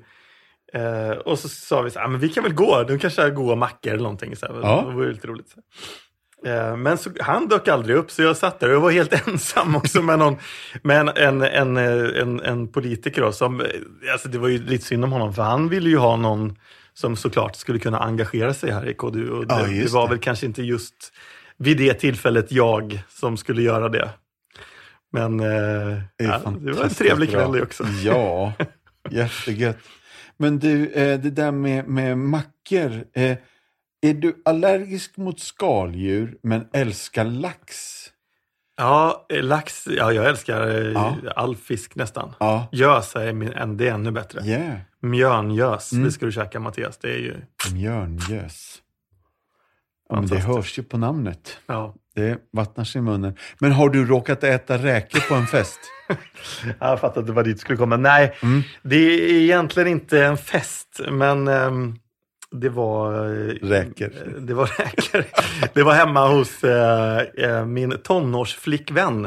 Eh, och så sa vi så här, "Ah, men vi kan väl gå, de kanske är goda mackor eller någonting. Så här. Ja. Det var ju lite roligt. Så. Eh, men så, han dök aldrig upp så jag satt där och jag var helt [laughs] ensam också med, någon, med en, en, en, en, en politiker. Då, som, eh, alltså det var ju lite synd om honom för han ville ju ha någon som såklart skulle kunna engagera sig här i KDU. Och det, Ja, det var det. väl kanske inte just vid det tillfället jag som skulle göra det. Men eh, Det, ja, det var en trevlig bra. kväll det också. Ja, [laughs] jättegött. Men du, eh, det där med, med mackor. eh, Är du allergisk mot skaldjur men älskar lax? Ja, eh, lax, ja jag älskar eh, Ja. all fisk nästan. Ja. Gös är, min, det är ännu bättre. Yeah. Mjörngös, Mm. det ska du käka Mattias. Det är ju... Mjörngös. Ja, men det hörs ju på namnet. Ja. Det vattnar sig i munnen. Men har du råkat äta räkor på en fest? [laughs] Jag fattar att det var dit du skulle komma. Nej, Mm. det är egentligen inte en fest, men ehm, det var... eh, Räkor. Det var räkor. Det var hemma hos eh, eh, min tonårsflickvän.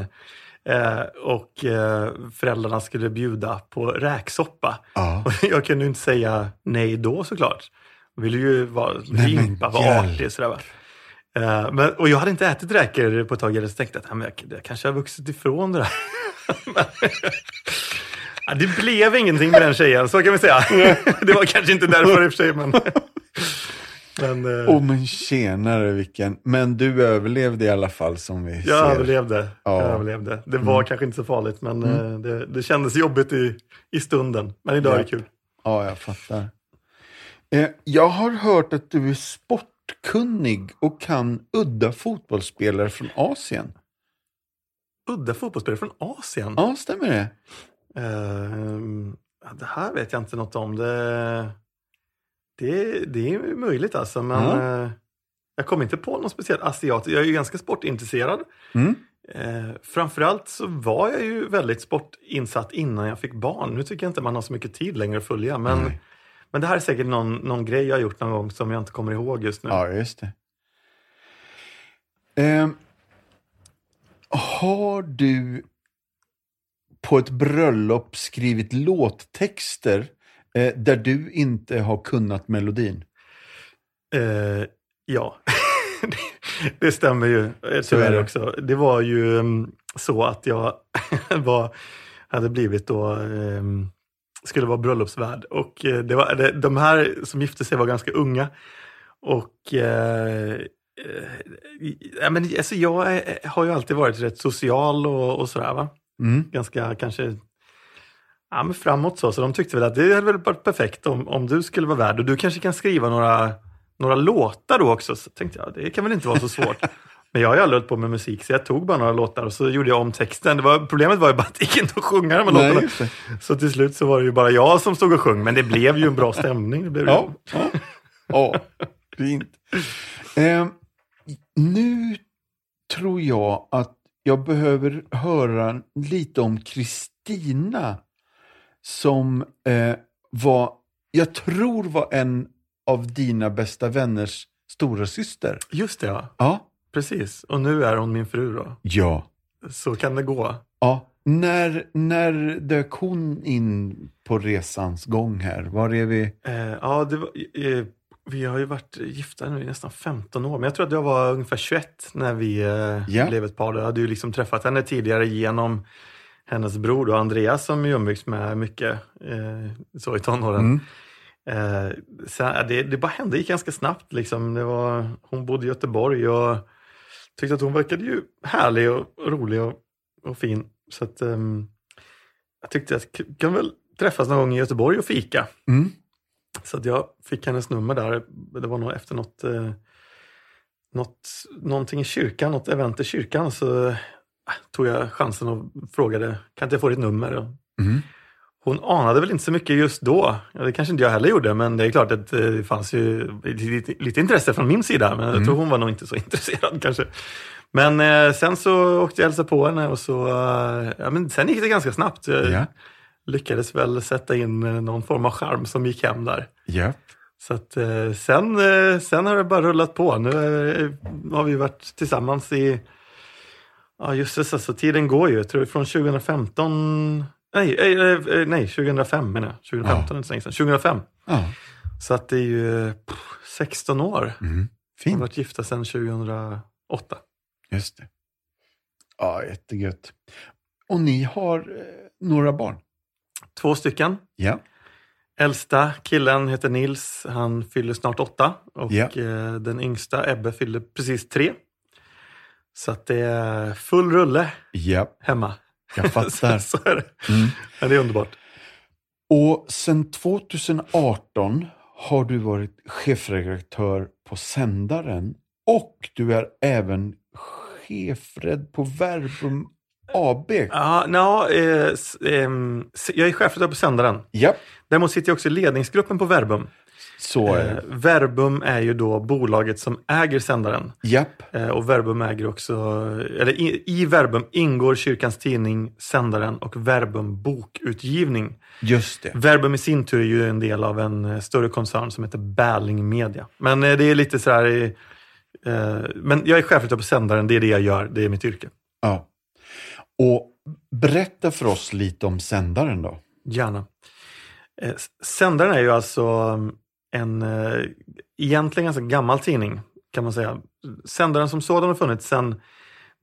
Eh, och eh, föräldrarna skulle bjuda på räksoppa. Ja. Och jag kunde inte säga nej då såklart. Jag ville ju vara limpa, vara artig. Sådär, va? Eh, men, och jag hade inte ätit räkor på ett tag. Jag tänkte att jag, jag kanske har vuxit ifrån det där. [laughs] Men- det blev ingenting med den tjejen, så kan vi säga. [laughs] det var kanske inte därför i och för sig. Men, men eh, Åh men tjenare vilken. Men du överlevde i alla fall som vi jag ser. överlevde. Ja. Jag överlevde. Det var kanske inte så farligt, men eh, det, det kändes jobbigt i, i stunden. Men idag är det Ja. kul. Ja, jag fattar. Eh, jag har hört att du är sportkunnig och kan udda fotbollsspelare från Asien. Udda fotbollsspelare från Asien. Ja, stämmer det? Ja, det här vet jag inte något om. Det, det, det är möjligt alltså, men eh, jag kommer inte på någon speciell asiat. Jag är ju ganska sportintresserad. Mm. Eh, framförallt så var jag ju väldigt sportinsatt innan jag fick barn. Nu tycker jag inte man har så mycket tid längre att följa, men, Nej. men det här är säkert någon, någon grej jag har gjort någon gång som jag inte kommer ihåg just nu. Ja, just det. Eh, har du på ett bröllop skrivit låttexter eh, där du inte har kunnat melodin? Eh, ja, [laughs] det, stämmer ju eh, tyvärr det. också. Det var ju mm, så att jag [laughs] var, hade blivit då, ehm, skulle vara bröllopsvärd. Och eh, det var, det, de här som gifte sig var ganska unga. Och eh, eh, men, alltså, jag är, har ju alltid varit rätt social och, och sådär. Va? Mm. Ganska kanske ja, men framåt så. Så de tyckte väl att det hade väl varit perfekt om, om du skulle vara värd. Och du kanske kan skriva några, några låtar då också. Så tänkte jag, det kan väl inte vara så svårt. [laughs] Men jag har ju aldrig hållit på med musik, så jag tog bara några låtar och så gjorde jag om texten. Det var, problemet var ju bara att det gick inte att sjunga de här Nej, låtarna. Så till slut så var det ju bara jag som stod och sjöng, men det blev ju en bra stämning. Det blev. Ja, ja. ja fint. Eh, nu tror jag att jag behöver höra lite om Kristina som eh, var, jag tror var en av dina bästa vänners stora syster. Just det, ja. Ja. Precis. Och nu är hon min fru då. Ja. Så kan det gå. ja. När, när dök hon in på resans gång här? Var är vi? Eh, ja, var, eh, vi har ju varit gifta nu i nästan 15 år, men jag tror att jag var ungefär 21 när vi eh, Ja. blev ett par. Jag hade ju liksom träffat henne tidigare genom hennes bror då, Andreas som vi umgicks med mycket eh, så i tonåren. Mm. Eh, sen, det, det bara hände, gick ganska snabbt. Liksom. Det var, hon bodde i Göteborg och tyckte att hon verkade ju härlig och rolig och, och fin. Så att, ehm, jag tyckte att vi kan väl träffas någon gång i Göteborg och fika. Mm. Så att jag fick hennes nummer där. Det var nog efter något, eh, något, någonting i kyrkan, något event i kyrkan. Så eh, tog jag chansen och frågade, kan inte jag få ditt nummer? Mm. hon anade väl inte så mycket just då. Det kanske inte jag heller gjorde, men det är klart att eh, det fanns ju lite, lite intresse från min sida. Men jag Mm. tror hon var nog inte så [laughs] intresserad kanske. Men eh, sen så åkte jag hälsade på henne och så, eh, ja, men sen gick det ganska snabbt. Jag Ja. lyckades väl sätta in någon form av charm som gick hem där. Ja. Så att, eh, sen, sen har det bara rullat på. Nu har vi varit tillsammans i, ja just det, så, så tiden går ju. Jag tror från 2015, nej, eh, eh, nej 2005 menar jag. 2015 Ja. är inte så länge sedan. 2005. ja. Så att det är ju pff, 16 år. Mm. Vi har Fint. varit gifta sedan 2008. Just det. Ja, jättegött. Och ni har eh, några barn? Två stycken. Ja. Äldsta killen heter Nils, han fyller snart åtta. Och Ja. eh, den yngsta Ebbe fyller precis tre. Så att det är full rulle Ja, hemma. jag fattar. [laughs] så, är det. Mm. Men det är underbart. Och sedan 2018 har du varit chefredaktör på Sändaren och du är även chefred på Verbum AB. Ja, no, eh, s- jag är chefredaktör på Sändaren. Ja, Däremot sitter jag också i ledningsgruppen på Verbum. Så är Eh, det. Verbum är ju då bolaget som äger sändaren. Japp. Eh, och Verbum äger också, eller i, i Verbum ingår Kyrkans Tidning, Sändaren och Verbum Bokutgivning. Just det. Verbum i sin tur är ju en del av en eh, större koncern som heter Bärling Media. Men eh, det är lite så här, eh, men jag är chefredaktör på Sändaren, det är det jag gör, det är mitt yrke. Ja. Och berätta för oss lite om sändaren då. Gärna. Eh, Sändaren är ju alltså en eh, egentligen ganska gammal tidning kan man säga. Sändaren som sådan har funnits sedan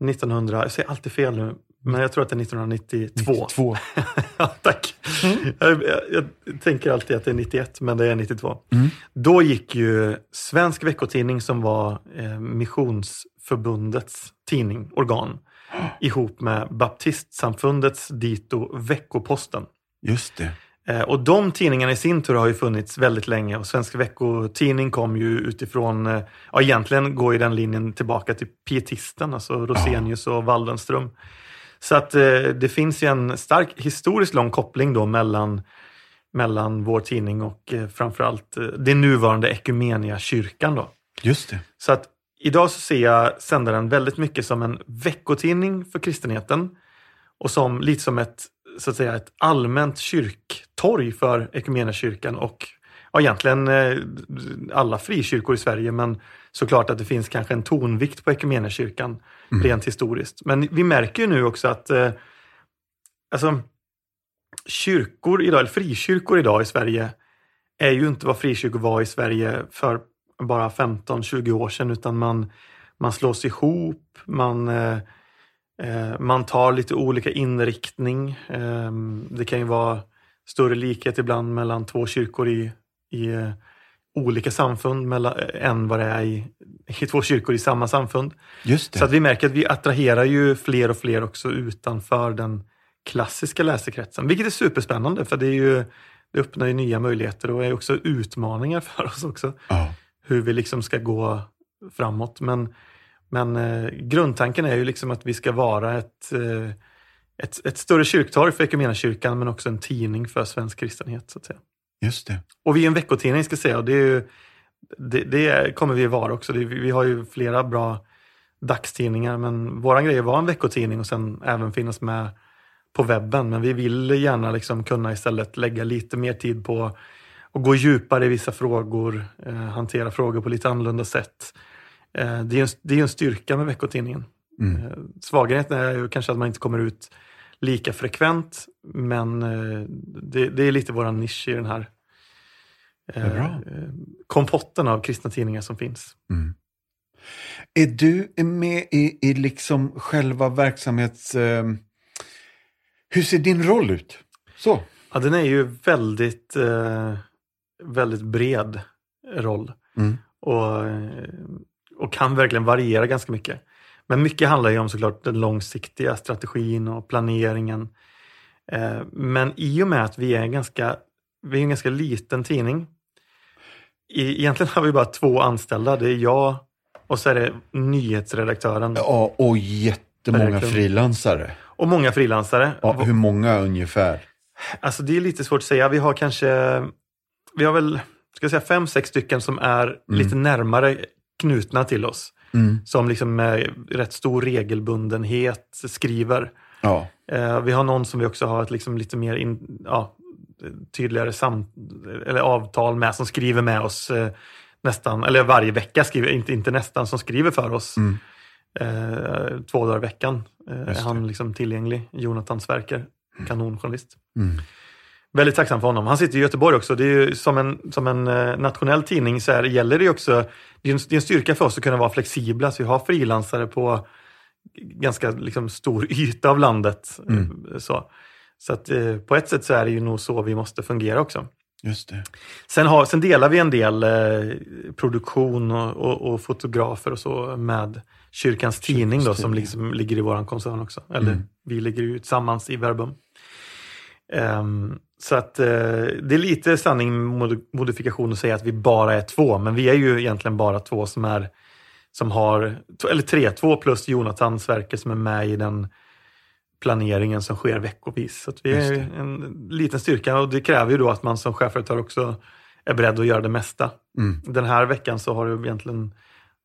1900, jag säger alltid fel nu, men jag tror att det är 1992. Två. [laughs] ja, tack. Jag, jag, jag tänker alltid att det är 91, men det är 92. Mm. Då gick ju Svensk veckotidning som var eh, Missionsförbundets tidning, organ, [gasps] ihop med Baptistsamfundets dito Veckoposten. Just det. Eh, Och de tidningarna i sin tur har ju funnits väldigt länge och Svensk veckotidning kom ju utifrån, eh, ja egentligen går ju den linjen tillbaka till pietisten, alltså Rosenius och Waldenström. Så att eh, det finns ju en stark historiskt lång koppling då mellan, mellan vår tidning och framförallt det nuvarande Ekumenia kyrkan då. Just det. Så att idag så ser jag sändaren väldigt mycket som en veckotidning för kristenheten och som lite som ett, så att säga, ett allmänt kyrktorg för Equmeniakyrkan och ja, egentligen eh, alla frikyrkor i Sverige. Men såklart att det finns kanske en tonvikt på Equmeniakyrkan rent historiskt. Men vi märker ju nu också att eh, alltså, kyrkor idag, eller frikyrkor idag i Sverige är ju inte vad frikyrkor var i Sverige för bara 15-20 år sedan utan man, man slås ihop, man, eh, eh, man tar lite olika inriktning. Eh, det kan ju vara större likhet ibland mellan två kyrkor i, i eh, olika samfund mellan, än vad det är i, i två kyrkor i samma samfund. Just det. Så att vi märker att vi attraherar ju fler och fler också utanför den klassiska läsekretsen. Vilket är superspännande för det, är ju, det öppnar ju nya möjligheter och är också utmaningar [laughs] för oss också. ja. Hur vi liksom ska gå framåt. Men, men eh, grundtanken är ju liksom att vi ska vara ett, eh, ett, ett större kyrktorg för Equmeniakyrkan men också en tidning för svensk kristenhet. Så att säga. Just det. Och vi är en veckotidning ska jag säga och det, är ju, det, det kommer vi vara också. Det, vi har ju flera bra dagstidningar men våran grej vara en veckotidning och sen även finnas med på webben. Men vi vill gärna liksom kunna istället lägga lite mer tid på att gå djupare i vissa frågor, eh, hantera frågor på lite annorlunda sätt. Eh, det, är en, det är en styrka med veckotidningen. Mm. Eh, svagheten är ju kanske att man inte kommer ut lika frekvent, men eh, det, det är lite våran nisch i den här eh, eh, kompotten av kristna tidningar som finns. Mm. Är du med i, i liksom själva verksamhets... Eh, hur ser din roll ut? Så. Ja, den är ju väldigt, eh, väldigt bred roll Mm. och, eh, och kan verkligen variera ganska mycket. Men mycket handlar ju om såklart den långsiktiga strategin och planeringen. Eh, men i och med att vi är ganska, vi är en ganska liten tidning. Egentligen har vi bara två anställda. Det är jag och så är det nyhetsredaktören Ja, och jättemånga frilansare. och många frilansare. Ja, hur många ungefär? Alltså det är lite svårt att säga. Vi har kanske, vi har väl, ska jag säga fem, sex stycken som är lite närmare knutna till oss. Mm. Som liksom med rätt stor regelbundenhet skriver. Ja. Eh, vi har någon som vi också har ett liksom lite mer in, ja, tydligare sam, eller avtal med som skriver med oss eh, nästan, eller varje vecka, skriver, inte, inte nästan, som skriver för oss. Mm. Eh, två dagar i veckan eh, är han liksom tillgänglig. Jonathan Sverker, kanonjournalist. Mm. Väldigt tacksam för honom. Han sitter i Göteborg också. Det är ju som en, som en eh, nationell tidning så här, gäller det också, det är, en, det är en styrka för oss att kunna vara flexibla. Så vi har frilansare på ganska liksom, stor yta av landet. Mm. eh, Så, så att, eh, på ett sätt så är det ju nog så vi måste fungera också. Just det. Sen, har, sen delar vi en del eh, produktion och, och, och fotografer och så med Kyrkans Tidning då, som liksom ligger i vår koncern också. Eller Mm. vi ligger ju tillsammans i Verbum. Ehm, så att eh, det är lite sanning modifikation att säga att vi bara är två, men vi är ju egentligen bara två som är som har, eller tre, två plus Jonathan Sverker som är med i den planeringen som sker veckovis. Så att vi är en liten styrka och det kräver ju då att man som chefredaktör också är beredd att göra det mesta. Mm. Den här veckan så har det egentligen,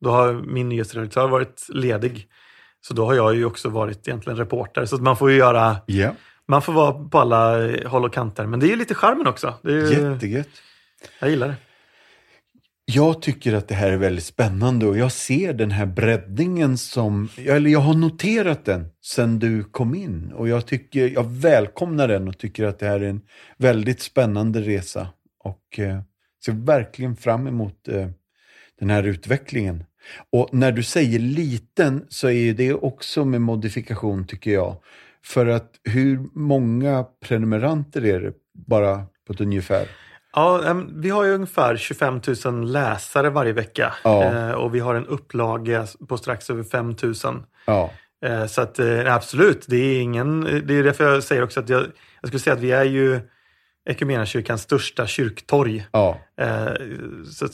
då har min nyhetsredaktör varit ledig. Så då har jag ju också varit egentligen reporter. Så att man får ju göra, Ja, man får vara på alla håll och kanter. Men det är ju lite charmen också. Det ju- jättegött. jag gillar det. Jag tycker att det här är väldigt spännande och jag ser den här breddningen som, eller jag har noterat den sen du kom in och jag tycker, jag välkomnar den och tycker att det här är en väldigt spännande resa och eh, ser verkligen fram emot eh, den här utvecklingen. Och när du säger liten så är det också med modifikation tycker jag. För att hur många prenumeranter är det bara på ett ungefär? Ja, vi har ju ungefär 25 000 läsare varje vecka. Ja. Eh, och vi har en upplaga på strax över 5 000. Ja, Eh, så att eh, absolut, det är ingen... Det är därför jag säger också att jag, jag skulle säga att vi är ju Equmeniakyrkans största kyrktorg. ja, så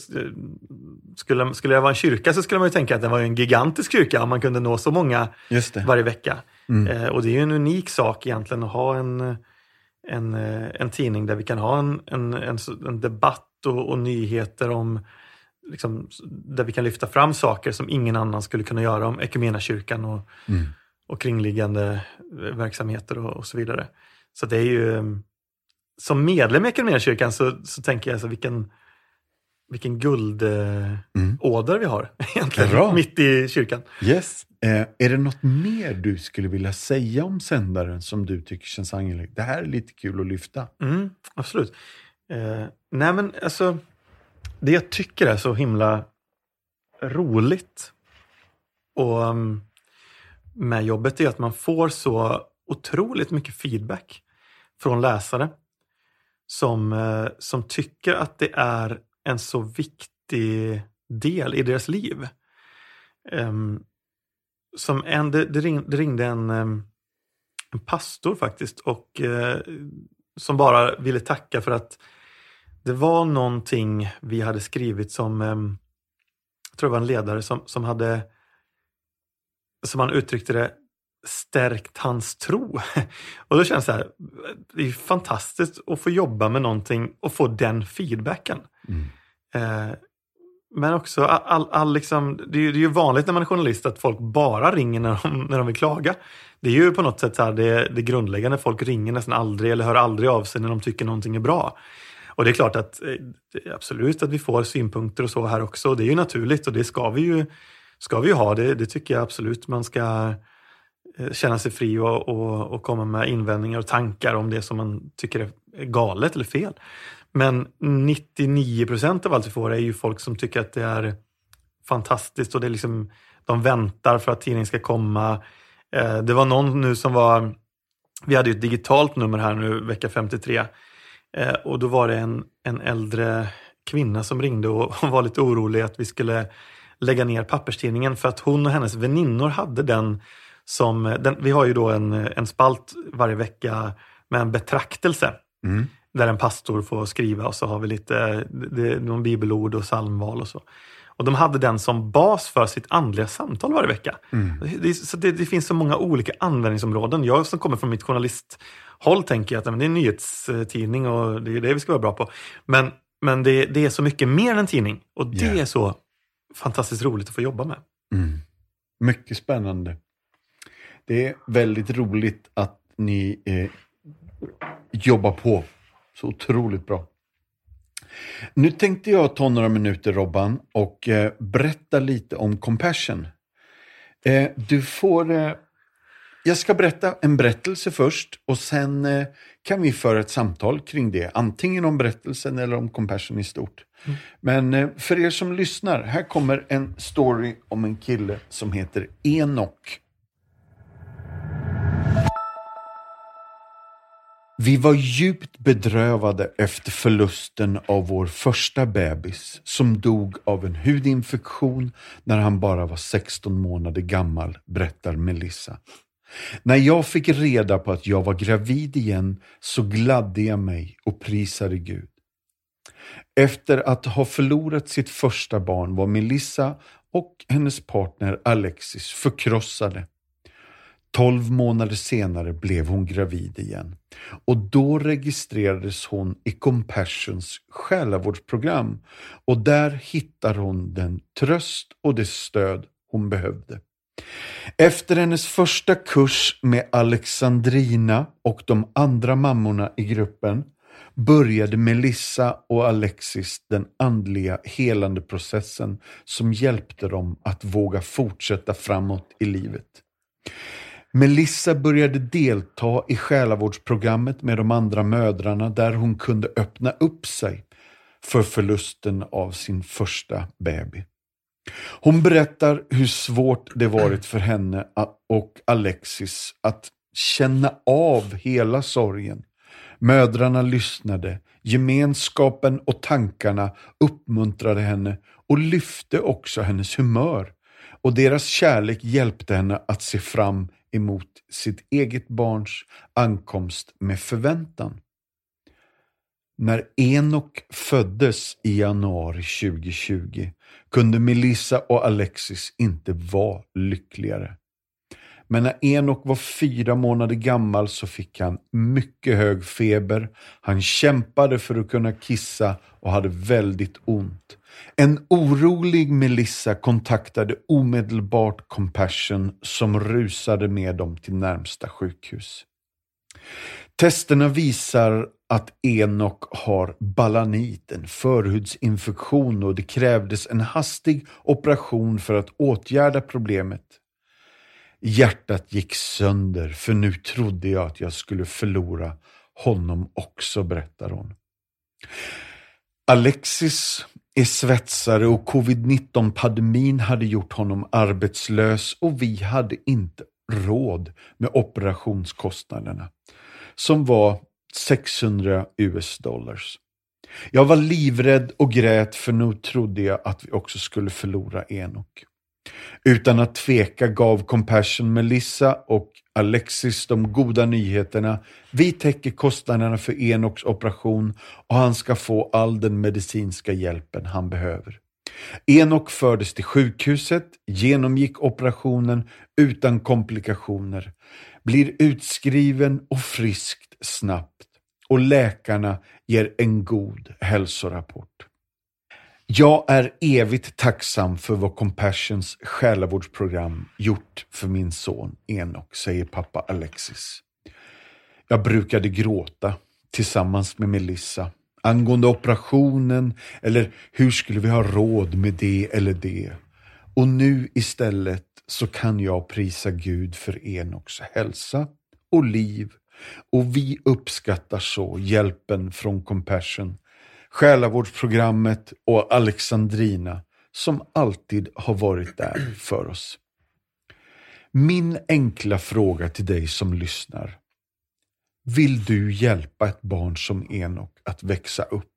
skulle, skulle jag vara en kyrka så skulle man ju tänka att det var en gigantisk kyrka om man kunde nå så många varje vecka. Mm. Eh, och det är ju en unik sak egentligen att ha en, en, eh, en tidning där vi kan ha en, en, en, en debatt och, och nyheter om liksom, där vi kan lyfta fram saker som ingen annan skulle kunna göra om Equmeniakyrkan och, Mm. och kringliggande eh, verksamheter och, och så vidare. Så det är ju, eh, som medlem i Equmeniakyrkan så, så tänker jag så vilken, vilken guldåder Mm. vi har [laughs] egentligen, Bra. mitt i kyrkan. Yes. Eh, är det något mer du skulle vilja säga om sändaren som du tycker känns angeläget? Det här är lite kul att lyfta. Mm, absolut. Eh, nej men alltså, det jag tycker är så himla roligt och, um, med jobbet är att man får så otroligt mycket feedback från läsare som, eh, som tycker att det är en så viktig del i deras liv. Ehm, som en, det, det, ring, det ringde en, ehm, en pastor faktiskt och eh, som bara ville tacka för att det var någonting vi hade skrivit som, ehm, jag tror det var en ledare som, som hade, som han uttryckte det, stärkt hans tro. [laughs] Och då känns det här, det är fantastiskt att få jobba med någonting och få den feedbacken. Mm. Eh, men också, all, all, liksom, det, är ju, det är ju vanligt när man är journalist att folk bara ringer när de, när de vill klaga. Det är ju på något sätt så här, det, det grundläggande. Folk ringer nästan aldrig eller hör aldrig av sig när de tycker någonting är bra. Och det är klart att eh, det är absolut att vi får synpunkter och så här också. Det är ju naturligt och det ska vi ju, ska vi ju ha. Det, det tycker jag absolut man ska eh, känna sig fri och, och, och komma med invändningar och tankar om det som man tycker är galet eller fel. Men 99 procent av allt vi får är ju folk som tycker att det är fantastiskt och det är liksom, de väntar för att tidningen ska komma. Eh, Det var någon nu som var, vi hade ju ett digitalt nummer här nu vecka 53 eh, och då var det en, en äldre kvinna som ringde och och var lite orolig att vi skulle lägga ner papperstidningen för att hon och hennes väninnor hade den som, den, vi har ju då en, en spalt varje vecka med en betraktelse Mm där en pastor får skriva och så har vi lite det, någon bibelord och psalmval och så. Och de hade den som bas för sitt andliga samtal varje vecka. Mm. Det, så det, det finns så många olika användningsområden. Jag som kommer från mitt journalisthåll tänker att men det är en nyhetstidning och det är det vi ska vara bra på. Men, men det, det är så mycket mer än en tidning och det Ja. är så fantastiskt roligt att få jobba med. Mm. Mycket spännande. Det är väldigt roligt att ni eh, jobbar på så otroligt bra. Nu tänkte jag ta några minuter Robban och eh, berätta lite om Compassion. Eh, du får... Eh, jag ska berätta en berättelse först och sen kan vi föra ett samtal kring det. Antingen om berättelsen eller om Compassion i stort. Men eh, för er som lyssnar, här kommer en story om en kille som heter Enok. Vi var djupt bedrövade efter förlusten av vår första bebis som dog av en hudinfektion när han bara var 16 månader gammal, berättar Melissa. När jag fick reda på att jag var gravid igen så gladde jag mig och prisade Gud. Efter att ha förlorat sitt första barn var Melissa och hennes partner Alexis förkrossade. Tolv månader senare blev hon gravid igen och då registrerades hon i Compassions själavårdsprogram och där hittar hon den tröst och det stöd hon behövde. Efter hennes första kurs med Alexandrina och de andra mammorna i gruppen började Melissa och Alexis den andliga helande processen som hjälpte dem att våga fortsätta framåt i livet. Melissa började delta i själavårdsprogrammet med de andra mödrarna där hon kunde öppna upp sig för förlusten av sin första baby. Hon berättar hur svårt det varit för henne och Alexis att känna av hela sorgen. Mödrarna lyssnade, gemenskapen och tankarna uppmuntrade henne och lyfte också hennes humör. Och deras kärlek hjälpte henne att se fram emot sitt eget barns ankomst med förväntan. När Enok föddes i januari 2020 kunde Melissa och Alexis inte vara lyckligare. Men när Enok var fyra månader gammal så fick han mycket hög feber. Han kämpade för att kunna kissa och hade väldigt ont. En orolig Melissa kontaktade omedelbart Compassion som rusade med dem till närmsta sjukhus. Testerna visar att Enok har balanit, en förhudsinfektion och det krävdes en hastig operation för att åtgärda problemet. Hjärtat gick sönder för nu trodde jag att jag skulle förlora honom också, berättar hon. Alexis är svetsare och covid-19-pandemin hade gjort honom arbetslös och vi hade inte råd med operationskostnaderna som var 600 US dollars. Jag var livrädd och grät för nu trodde jag att vi också skulle förlora Enok. Utan att tveka gav Compassion Melissa och Alexis de goda nyheterna. Vi täcker kostnaderna för Enoks operation och han ska få all den medicinska hjälpen han behöver. Enok fördes till sjukhuset, genomgick operationen utan komplikationer, blir utskriven och friskt snabbt och läkarna ger en god hälsorapport. Jag är evigt tacksam för vad Compassions själavårdsprogram gjort för min son Enok, säger pappa Alexis. Jag brukade gråta tillsammans med Melissa angående operationen eller hur skulle vi ha råd med det eller det. Och nu istället så kan jag prisa Gud för Enoks hälsa och liv och vi uppskattar så hjälpen från Compassion Själavårdsprogrammet och Alexandrina som alltid har varit där för oss. Min enkla fråga till dig som lyssnar. Vill du hjälpa ett barn som Enok att växa upp?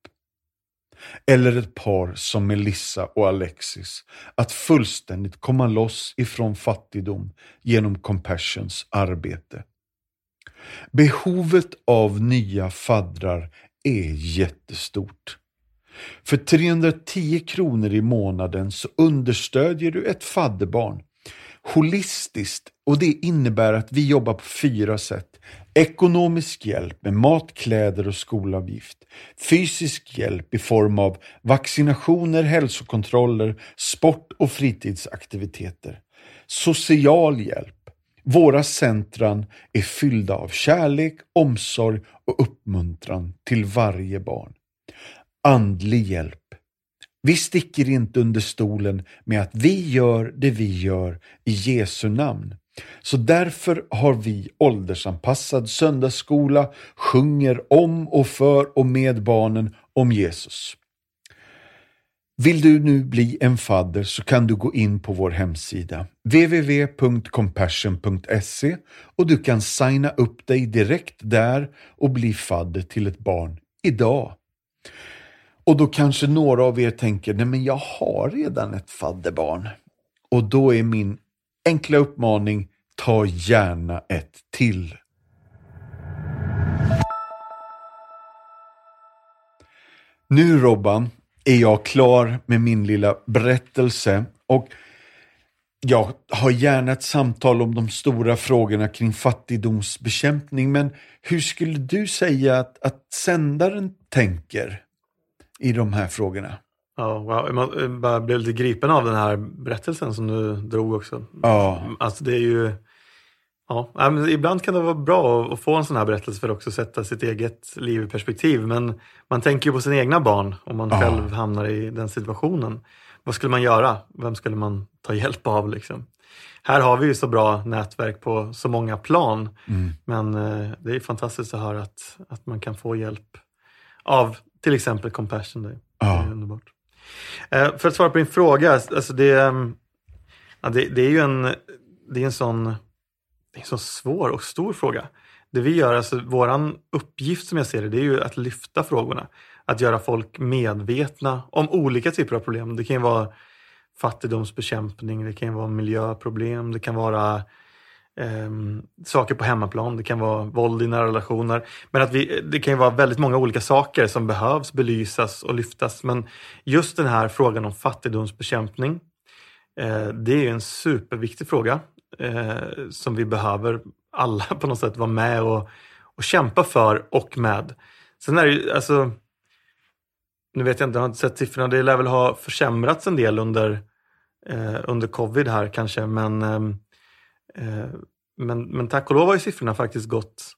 Eller ett par som Melissa och Alexis att fullständigt komma loss ifrån fattigdom genom Compassions arbete? Behovet av nya faddrar är jättestort. För 310 kronor i månaden så understödjer du ett fadderbarn holistiskt och det innebär att vi jobbar på fyra sätt. Ekonomisk hjälp med mat, kläder och skolavgift. Fysisk hjälp i form av vaccinationer, hälsokontroller, sport och fritidsaktiviteter. Social hjälp våra centran är fyllda av kärlek, omsorg och uppmuntran till varje barn. Andlig hjälp. Vi sticker inte under stolen med att vi gör det vi gör i Jesu namn. Så därför har vi åldersanpassad söndagsskola, sjunger om och för och med barnen om Jesus. Vill du nu bli en fadder så kan du gå in på vår hemsida www.compassion.se och du kan signa upp dig direkt där och bli fadder till ett barn idag. Och då kanske några av er tänker, nej men jag har redan ett fadderbarn. Och då är min enkla uppmaning, ta gärna ett till. Nu Robban, är jag klar med min lilla berättelse. Och jag har gärna ett samtal om de stora frågorna kring fattigdomsbekämpning, men hur skulle du säga att, att sändaren tänker i de här frågorna? Ja, wow. Man bara blev lite gripen av den här berättelsen som du drog också. Ja. Alltså det är ju... Ja, men ibland kan det vara bra att få en sån här berättelse för att också sätta sitt eget liv i perspektiv. Men man tänker ju på sina egna barn om man Ja. själv hamnar i den situationen. Vad skulle man göra? Vem skulle man ta hjälp av? Liksom? Här har vi ju så bra nätverk på så många plan. Mm. Men eh, det är fantastiskt att höra att, att man kan få hjälp av till exempel Compassion Day. Ja. Det är underbart. Eh, för att svara på din fråga, alltså det, ehm, ja, det, det är ju en, det är en sån, är en så svår och stor fråga. Det vi gör, alltså våran uppgift som jag ser det, det är ju att lyfta frågorna. Att göra folk medvetna om olika typer av problem. Det kan ju vara fattigdomsbekämpning, det kan ju vara miljöproblem, det kan vara eh, saker på hemmaplan, det kan vara våld i nära relationer. Men att vi, det kan ju vara väldigt många olika saker som behövs belysas och lyftas. Men just den här frågan om fattigdomsbekämpning, eh, det är ju en superviktig fråga eh, som vi behöver alla [laughs] på något sätt vara med och, och kämpa för och med. Sen är det ju, alltså, nu vet jag inte, jag har inte sett siffrorna, det lär väl ha försämrats en del under, eh, under covid här kanske, men eh, eh, Men, men tack och lov har ju siffrorna faktiskt gått...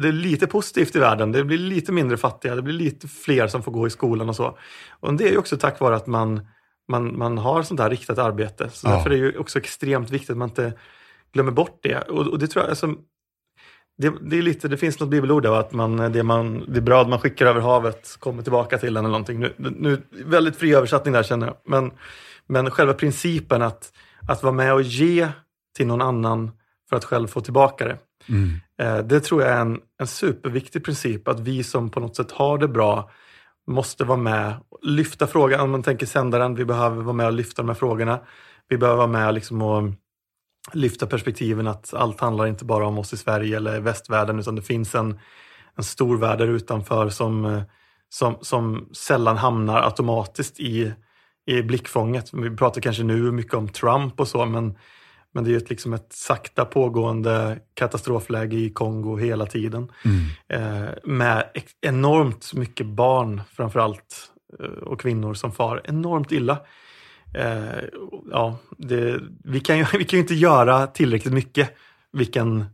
Det är lite positivt i världen. Det blir lite mindre fattiga. Det blir lite fler som får gå i skolan och så. Och det är ju också tack vare att man, man, man har sånt här riktat arbete. Så Ja. därför är det ju också extremt viktigt att man inte glömmer bort det. Och, och det tror jag, alltså, det, det, är lite, det finns något bibelord där, att man, det, man, det bröd man skickar över havet kommer tillbaka till en eller någonting. Nu, nu, väldigt fri översättning där känner jag. Men, men själva principen att, att vara med och ge till någon annan för att själv få tillbaka det. Mm. Eh, Det tror jag är en, en superviktig princip, att vi som på något sätt har det bra måste vara med och lyfta frågan. Om man tänker sändaren, vi behöver vara med och lyfta de här frågorna. Vi behöver vara med liksom och lyfta perspektiven att allt handlar inte bara om oss i Sverige eller västvärlden, utan det finns en, en stor värld där utanför som, som, som sällan hamnar automatiskt i, i blickfånget. Vi pratar kanske nu mycket om Trump och så, men men det är ju ett, liksom ett sakta pågående katastrofläge i Kongo hela tiden. Mm. Eh, med enormt mycket barn framförallt eh, och kvinnor som far enormt illa. Eh, ja, det, vi, kan ju, [laughs] vi kan ju inte göra tillräckligt mycket vilken,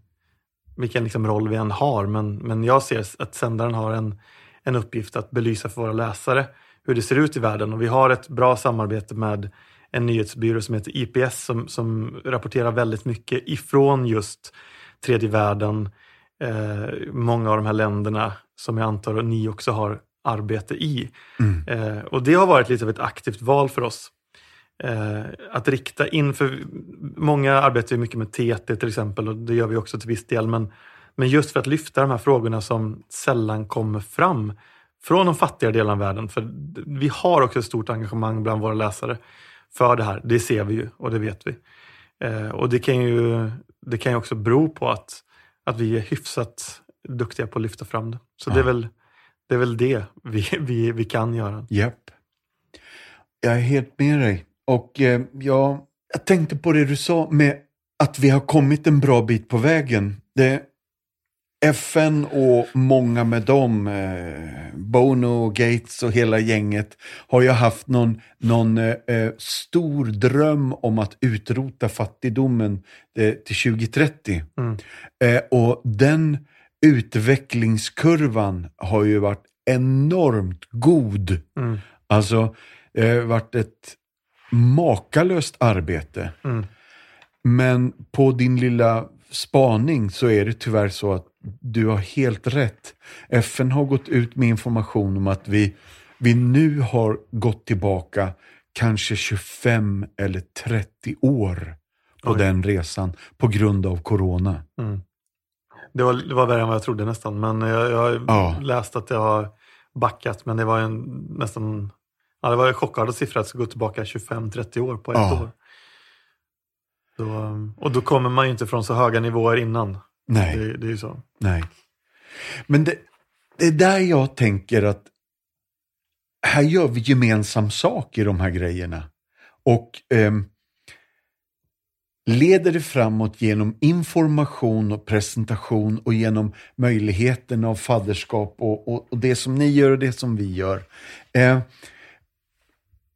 vilken liksom roll vi än har. Men, men jag ser att sändaren har en, en uppgift att belysa för våra läsare hur det ser ut i världen. Och vi har ett bra samarbete med en nyhetsbyrå som heter IPS som, som rapporterar väldigt mycket ifrån just tredje världen, eh, många av de här länderna som jag antar att ni också har arbete i. Mm. Eh, och det har varit lite av ett aktivt val för oss. Eh, att rikta in, för många arbetar ju mycket med TT till exempel och det gör vi också till viss del, men, men just för att lyfta de här frågorna som sällan kommer fram från de fattigare delarna av världen. För vi har också ett stort engagemang bland våra läsare för det här. Det ser vi ju och det vet vi. Eh, och det kan ju, det kan ju också bero på att, att vi är hyfsat duktiga på att lyfta fram det. Så det, är Ja. väl, det är väl det vi, [laughs] vi, vi kan göra. Japp. Jag är helt med dig. Och eh, jag, jag tänkte på det du sa med att vi har kommit en bra bit på vägen. Det, FN och många med dem, eh, Bono, Gates och hela gänget, har ju haft någon, någon eh, eh, stor dröm om att utrota fattigdomen eh, till 2030. Mm. Eh, och den utvecklingskurvan har ju varit enormt god. Mm. Alltså, det har varit ett makalöst arbete. Mm. Men på din lilla spaning så är det tyvärr så att du har helt rätt. FN har gått ut med information om att vi, vi nu har gått tillbaka kanske 25 eller 30 år på Oj. den resan på grund av corona. Mm. Det, var, det var värre än vad jag trodde nästan. Men jag, jag har Ja. läst att det har backat. Men det var en nästan... Ja, det var en chockartad siffra att gå tillbaka 25-30 år på ett Ja. år. Så, och då kommer man ju inte från så höga nivåer innan. Nej. Det, det är ju så. Nej. Men det, det är där jag tänker att här gör vi gemensam sak i de här grejerna. Och ehm, leder det framåt genom information och presentation och genom möjligheten av fadderskap och, och, och det som ni gör och det som vi gör. Eh,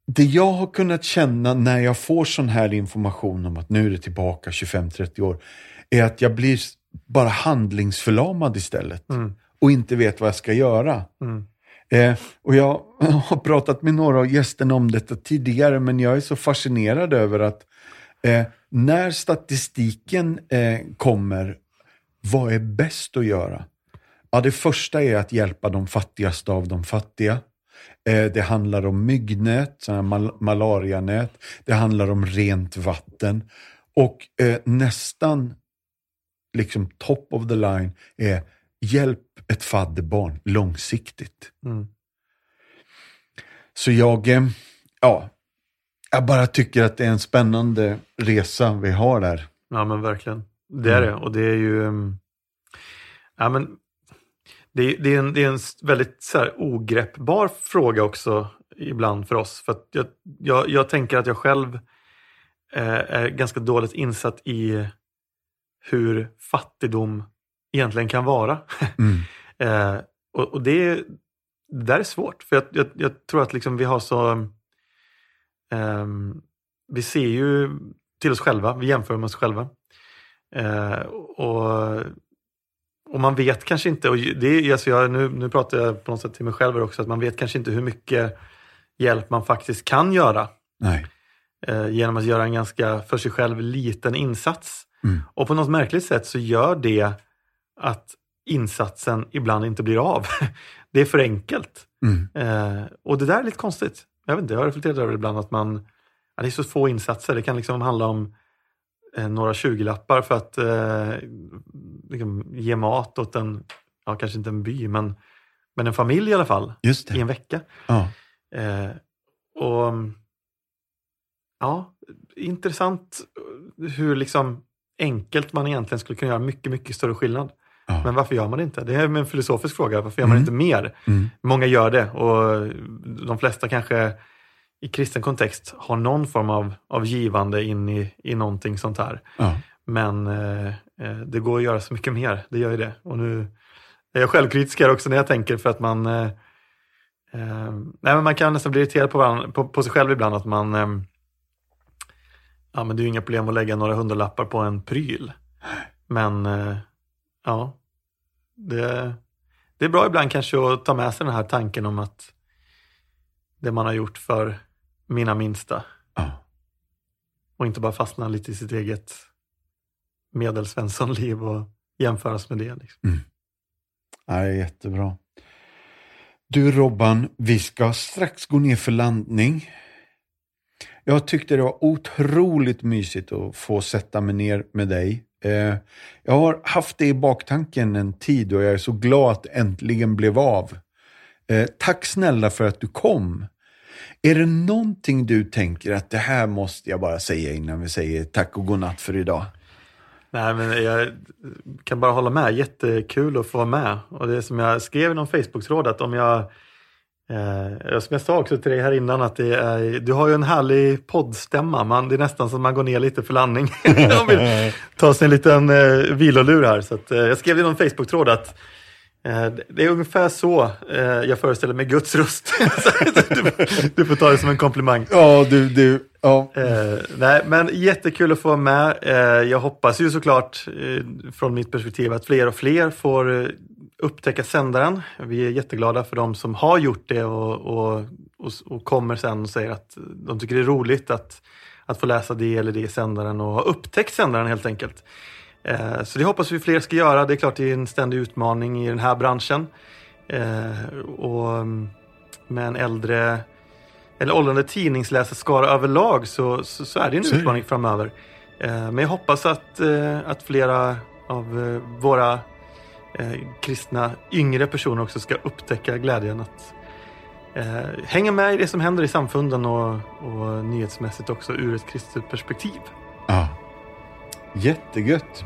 det jag har kunnat känna när jag får sån här information om att nu är det tillbaka 25-30 år, är att jag blir bara handlingsförlamad istället Mm. och inte vet vad jag ska göra. Mm. Eh, och jag [laughs] har pratat med några av gästerna om detta tidigare, men jag är så fascinerad över att eh, när statistiken eh, kommer, vad är bäst att göra? Ja, det första är att hjälpa de fattigaste av de fattiga. Eh, det handlar om myggnät, mal malarianät. Det handlar om rent vatten. Och eh, nästan liksom top of the line är hjälp ett fadderbarn långsiktigt. Mm. Så jag, eh, ja, jag bara tycker att det är en spännande resa vi har där. Ja men verkligen. Det är Mm. det. Och det är ju... um, Ja, men, det, är- det, är en, det är en väldigt så här, ogreppbar fråga också ibland för oss. För jag, jag, jag tänker att jag själv eh, är ganska dåligt insatt i hur fattigdom egentligen kan vara. [laughs] Mm. Eh, och och det, det där är svårt, för jag, jag, jag tror att liksom vi har så... ehm, vi ser ju till oss själva, vi jämför med oss själva. Eh, och, och man vet kanske inte, och det är, alltså jag, nu, nu pratar jag på något sätt till mig själv också, att man vet kanske inte hur mycket hjälp man faktiskt kan göra eh, genom att göra en ganska för sig själv liten insats. Mm. Och på något märkligt sätt så gör det att insatsen ibland inte blir av. [laughs] det är för enkelt. Mm. Eh, och det där är lite konstigt. Jag vet inte, jag har reflekterat över det ibland att man, ja, det är så få insatser. Det kan liksom handla om några 20-lappar för att eh, liksom, ge mat åt en, ja kanske inte en by, men, men en familj i alla fall, Just i en vecka. Ja. Eh, och ja, intressant hur liksom enkelt man egentligen skulle kunna göra mycket, mycket större skillnad. Ja. Men varför gör man det inte? Det är en filosofisk fråga. Varför gör man Mm. inte mer? Mm. Många gör det och de flesta kanske i kristen kontext har någon form av, av givande in i, i någonting sånt här. Ja. Men eh, eh, det går att göra så mycket mer, det gör ju det. Och nu är jag självkritisk här också när jag tänker för att man eh, eh, nej, men man kan nästan bli irriterad på, varandra, på, på sig själv ibland att man eh, ja men det är ju inga problem att lägga några hundralappar på en pryl. Men eh, ja, det, det är bra ibland kanske att ta med sig den här tanken om att det man har gjort för mina minsta Ja. och inte bara fastna lite i sitt eget medelsvenssonliv och jämföras med det. Liksom. Ja, det är jättebra. Du Robban, vi ska strax gå ner för landning. Jag tyckte det var otroligt mysigt att få sätta mig ner med dig. Eh, jag har haft det i baktanken en tid och jag är så glad att det äntligen blev av. Eh, tack snälla för att du kom. Är det någonting du tänker att det här måste jag bara säga innan vi säger tack och godnatt för idag? Nej, men jag kan bara hålla med. Jättekul att få vara med. Och det som jag skrev i någon Facebook-tråd att om jag Eh, som jag sa också till dig här innan att det är, du har ju en härlig poddstämma. Man, det är nästan som att man går ner lite för landning. Man vill ta sig en liten eh, vilolur här. Så att, eh, jag skrev i någon Facebook-tråd att det är ungefär så eh, jag föreställer mig Guds röst. [laughs] Du, du får ta det som en komplimang. Ja, du, du, ja. Eh, nej, men jättekul att få vara med. Eh, jag hoppas ju såklart eh, från mitt perspektiv att fler och fler får eh, upptäcka sändaren. Vi är jätteglada för de som har gjort det och, och, och, och kommer sen och säger att de tycker det är roligt att, att få läsa det eller det i sändaren och ha upptäckt sändaren helt enkelt. Eh, så det hoppas vi fler ska göra. Det är klart det är en ständig utmaning i den här branschen. Eh, och med en äldre eller åldrande tidningsläsarskara överlag så, så, så är det en utmaning framöver. Eh, men jag hoppas att, att flera av våra kristna yngre personer också ska upptäcka glädjen att hänga med i det som händer i samfunden och, och nyhetsmässigt också ur ett kristet perspektiv. ja. Jättegött.